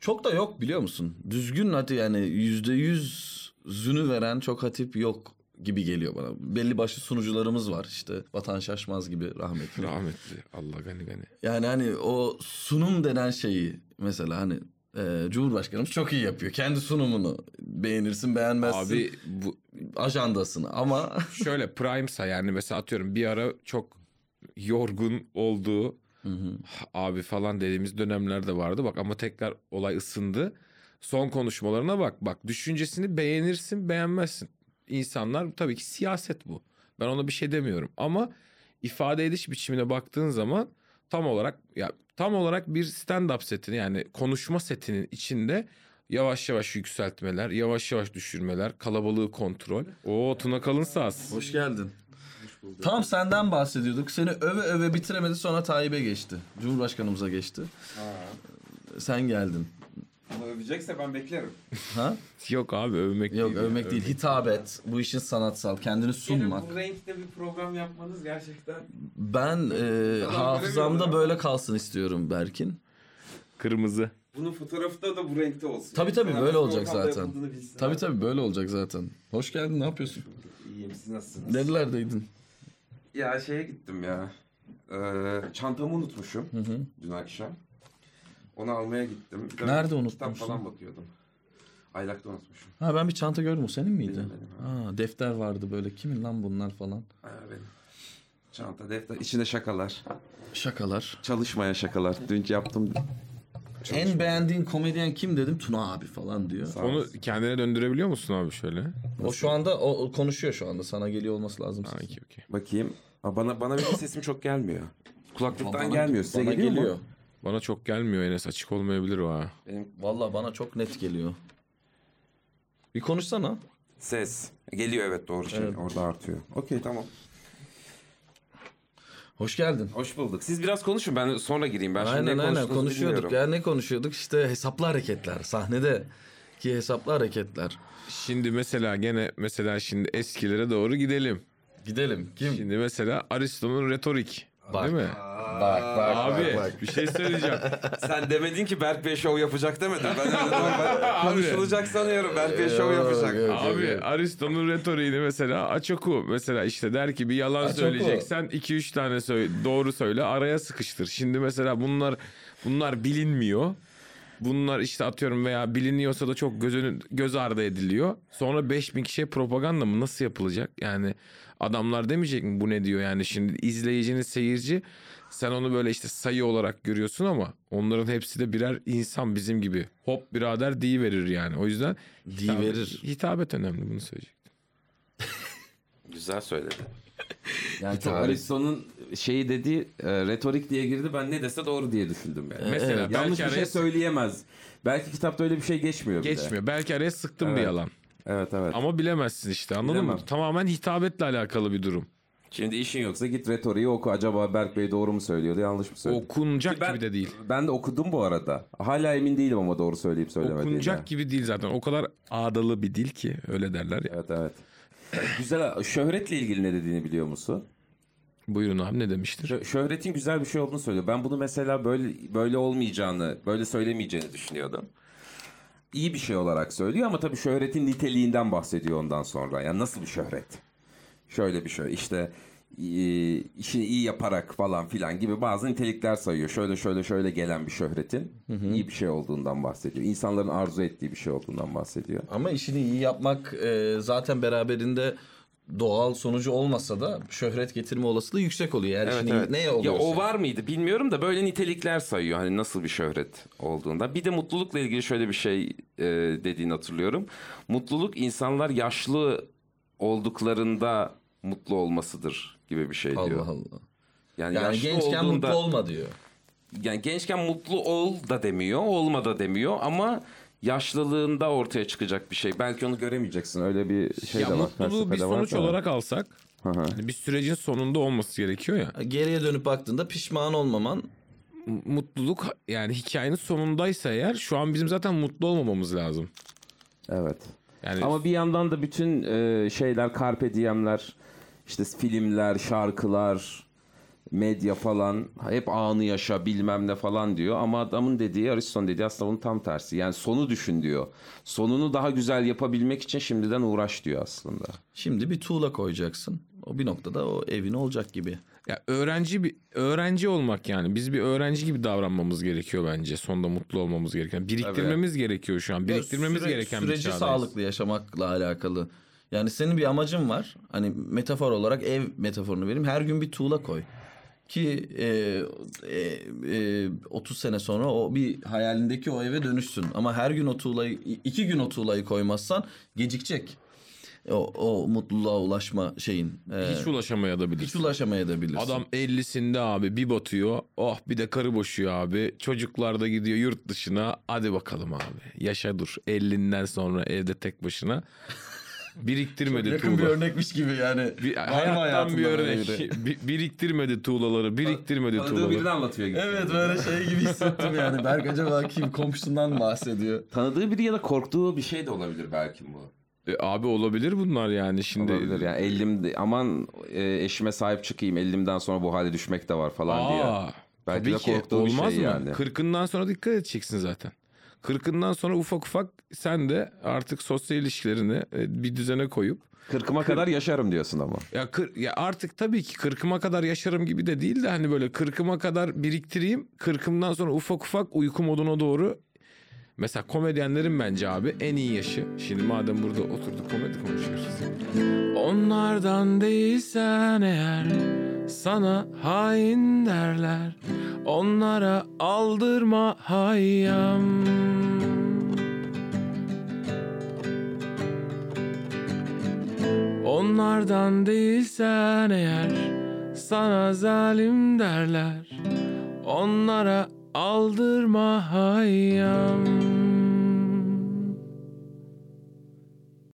çok da yok biliyor musun? Düzgün hatip yani yüzde yüz zünü veren çok hatip yok gibi geliyor bana. Belli başlı sunucularımız var işte Vatan Şaşmaz gibi rahmetli. Rahmetli. Allah gani gani. Yani hani o sunum denen şeyi mesela hani e, Cumhurbaşkanımız çok iyi yapıyor. Kendi sunumunu beğenirsin beğenmezsin Abi bu ajandasını ama şöyle prime'sa yani mesela atıyorum bir ara çok yorgun olduğu Hı hı. abi falan dediğimiz dönemler de vardı. Bak ama tekrar olay ısındı. Son konuşmalarına bak. Bak düşüncesini beğenirsin beğenmezsin. İnsanlar tabii ki siyaset bu. Ben ona bir şey demiyorum. Ama ifade ediş biçimine baktığın zaman tam olarak ya tam olarak bir stand-up setini yani konuşma setinin içinde yavaş yavaş yükseltmeler, yavaş yavaş düşürmeler, kalabalığı kontrol. O Tuna Kalın saz. hoş geldin. Tam senden bahsediyorduk. Seni öve öve bitiremedi sonra Tayyip'e geçti. Cumhurbaşkanımıza geçti. Sen geldin. Ama övecekse ben beklerim. Ha? Yok abi övmek Yok değil. övmek değil, hitap Bu işin sanatsal, kendini sunmak. Gene bu renkte bir program yapmanız gerçekten Ben e, hafızamda göremiyorum. böyle kalsın istiyorum Berkin. Kırmızı. bunun fotoğrafı da da bu renkte olsun. Tabii tabii Yani böyle olacak zaten. yapıldığını bilsinler. Tabii tabii böyle olacak zaten. Hoş geldin, ne yapıyorsun? İyiyim siz nasılsınız? Nerelerdeydin? Ya şeye gittim ya. Ee, çantamı unutmuşum Hı hı. dün akşam. Onu almaya gittim. Bir de Nerede Kitap unutmuşsun? falan bakıyordum. Aylakta unutmuşum. Ha ben bir çanta gördüm. O senin miydi? Benim, benim, Ha, defter vardı böyle. Kimin lan bunlar falan? Aa, benim. Çanta, defter, içinde şakalar. Şakalar. Çalışmayan şakalar. Dün yaptım. En beğendiğin komedyen kim dedim? Tuna abi falan diyor. Sağ Onu olasın. kendine döndürebiliyor musun abi şöyle? O şu anda o, o konuşuyor şu anda. Sana geliyor olması lazım. Ha, okey, okey. Bakayım. Aa, bana bana benim sesim çok gelmiyor. Kulaklıktan Bana- gelmiyor. Size bana geliyor, geliyor. mu? Bana çok gelmiyor Enes açık olmayabilir o ha. Benim Valla bana çok net geliyor. Bir konuşsana. ses. Geliyor evet doğru şey. Evet. Orada artıyor. Okey tamam. Hoş geldin. Hoş bulduk. Siz biraz konuşun ben sonra gireyim. Ben şimdi aynen ne aynen konuşuyorduk. bilmiyorum. Ya ne konuşuyorduk? İşte hesaplı hareketler. Sahnede ki hesaplı hareketler. Şimdi mesela gene mesela şimdi eskilere doğru gidelim. Gidelim. Kim? Şimdi mesela Aristo'nun retorik. Bak. Değil mi? Bak bak Abi bir şey söyleyeceğim. Sen demedin ki Berk Bey şov yapacak demedin. Ben öyle normal konuşulacak sanıyorum. Berk Bey şov Yok, yapacak. yok. Abi Aristo'nun retoriğini mesela aç oku. Mesela işte der ki bir yalan Aç oku. söyleyeceksen 2-3 tane söyle, doğru söyle araya sıkıştır. Şimdi mesela bunlar bunlar bilinmiyor. Bunlar işte atıyorum veya biliniyorsa da çok göz, önü- göz ardı ediliyor. Sonra 5000 kişiye propaganda mı nasıl yapılacak? Yani adamlar demeyecek mi bu ne diyor yani şimdi izleyicinin seyirci sen onu böyle işte sayı olarak görüyorsun ama onların hepsi de birer insan bizim gibi. Hop birader verir yani. O yüzden Di verir. Hitabet önemli bunu söyleyecek. Güzel söyledi. Yani çok tarih. Aristo'nun şeyi dediği e, retorik diye girdi. Ben ne dese doğru diye düşündüm yani. Mesela Yanlış belki bir şey söyleyemez. Belki kitapta öyle bir şey geçmiyor bile. geçmiyor. Belki araya sıktım bir Evet. yalan. Evet evet. Ama bilemezsin işte anladın mı? Bilemem. Tamamen hitabetle alakalı bir durum. Şimdi işin yoksa git retoriği oku. Acaba Berk Bey doğru mu söylüyordu yanlış mı söylüyordu? Okunacak Ben- gibi de değil. Ben de okudum bu arada. Hala emin değilim ama doğru söyleyip söylemediğimden. Okunacak gibi değil zaten. O kadar ağdalı bir dil ki öyle derler ya. Evet evet. Güzel. Şöhretle ilgili ne dediğini biliyor musun? Buyurun abi ne demiştir? Şö- şöhretin güzel bir şey olduğunu söylüyor. Ben bunu mesela böyle böyle olmayacağını, böyle söylemeyeceğini düşünüyordum. İyi bir şey olarak söylüyor ama tabii şöhretin niteliğinden bahsediyor ondan sonra. Yani nasıl bir şöhret? Şöyle bir şey işte e, işini iyi yaparak falan filan gibi bazı nitelikler sayıyor. Şöyle şöyle şöyle gelen bir şöhretin iyi bir şey olduğundan bahsediyor. İnsanların arzu ettiği bir şey olduğundan bahsediyor. Ama işini iyi yapmak e, zaten beraberinde doğal sonucu olmasa da şöhret getirme olasılığı yüksek oluyor. Eğer işini neye Ya oluyorsa. o var mıydı bilmiyorum da böyle nitelikler sayıyor. Hani nasıl bir şöhret olduğunda. Bir de mutlulukla ilgili şöyle bir şey e, dediğini hatırlıyorum. Mutluluk insanlar yaşlı olduklarında mutlu olmasıdır gibi bir şey diyor. Allah Allah. Yani, Yani gençken olduğunda- mutlu olma diyor. Yani gençken mutlu ol da demiyor, olma da demiyor ama yaşlılığında ortaya çıkacak bir şey. Belki onu göremeyeceksin. Öyle bir şey ya de var. mutluluğu bir felsefede var sonuç da. olarak alsak Hı hı. hani bir sürecin sonunda olması gerekiyor ya. Geriye dönüp baktığında pişman olmaman M- Mutluluk yani hikayenin sonundaysa eğer şu an bizim zaten mutlu olmamamız lazım. Evet. Yani Ama bir yandan da bütün e, şeyler carpe diem'ler, işte filmler, şarkılar, medya falan hep anı yaşa bilmem ne falan diyor. Ama adamın dediği, Aristo'nun dediği aslında bunun tam tersi. Yani sonu düşün diyor. Sonunu daha güzel yapabilmek için şimdiden uğraş diyor aslında. şimdi bir tuğla koyacaksın. O bir noktada o evin olacak gibi. ya öğrenci bir öğrenci olmak yani biz bir öğrenci gibi davranmamız gerekiyor bence. Sonunda mutlu olmamız gereken. Biriktirmemiz gerekiyor şu an. Biriktirmemiz Süre- gereken bir süreci sağlıklı yaşamakla alakalı. Yani senin bir amacın var. Hani metafor olarak ev metaforunu vereyim. Her gün bir tuğla koy. Ki e, e, e, 30 sene sonra o bir hayalindeki o eve dönüşsün. Ama her gün o tuğlayı, iki gün o tuğlayı koymazsan gecikecek. O, o mutluluğa ulaşma şeyin. E, Hiç ulaşamayabilir. hiç ulaşamayabilirsin. Adam 50'sinde abi bir batıyor. Oh bir de karı boşuyor abi. Çocuklar da gidiyor yurt dışına. Hadi bakalım abi. Yaşa dur. 50'inden sonra evde tek başına. Biriktirmedi Yakın bir tuğla. örnekmiş gibi yani. Bir, hayattan bir örnek. biri? Bi- biriktirmedi tuğlaları. Biriktirmedi tuğlaları. anlatıyor gibi. Evet böyle şey gibi hissettim yani. Berk acaba kim komşusundan bahsediyor? Tanıdığı biri ya da korktuğu bir şey de olabilir belki bu. E, abi olabilir bunlar yani şimdi. Olabilir yani elimde aman e, eşime sahip çıkayım elimden sonra bu hale düşmek de var falan diye. Aa, Belki tabii de ki korktuğu bir olmaz şey mı? yani. Kırkından sonra dikkat edeceksin zaten. Kırkından sonra ufak ufak sen de artık sosyal ilişkilerini e, bir düzene koyup Kırkıma kadar yaşarım diyorsun ama. ya, kır, ya artık tabii ki kırkıma kadar yaşarım gibi de değil de hani böyle kırkıma kadar biriktireyim. Kırkımdan sonra ufak ufak uyku moduna doğru Mesela komedyenlerin bence abi en iyi yaşı. Şimdi madem burada oturduk komedi konuşuyoruz. Onlardan değilsen eğer sana hain derler. Onlara aldırma hayyam. Onlardan değilsen eğer sana zalim derler. Onlara aldırma hayyam.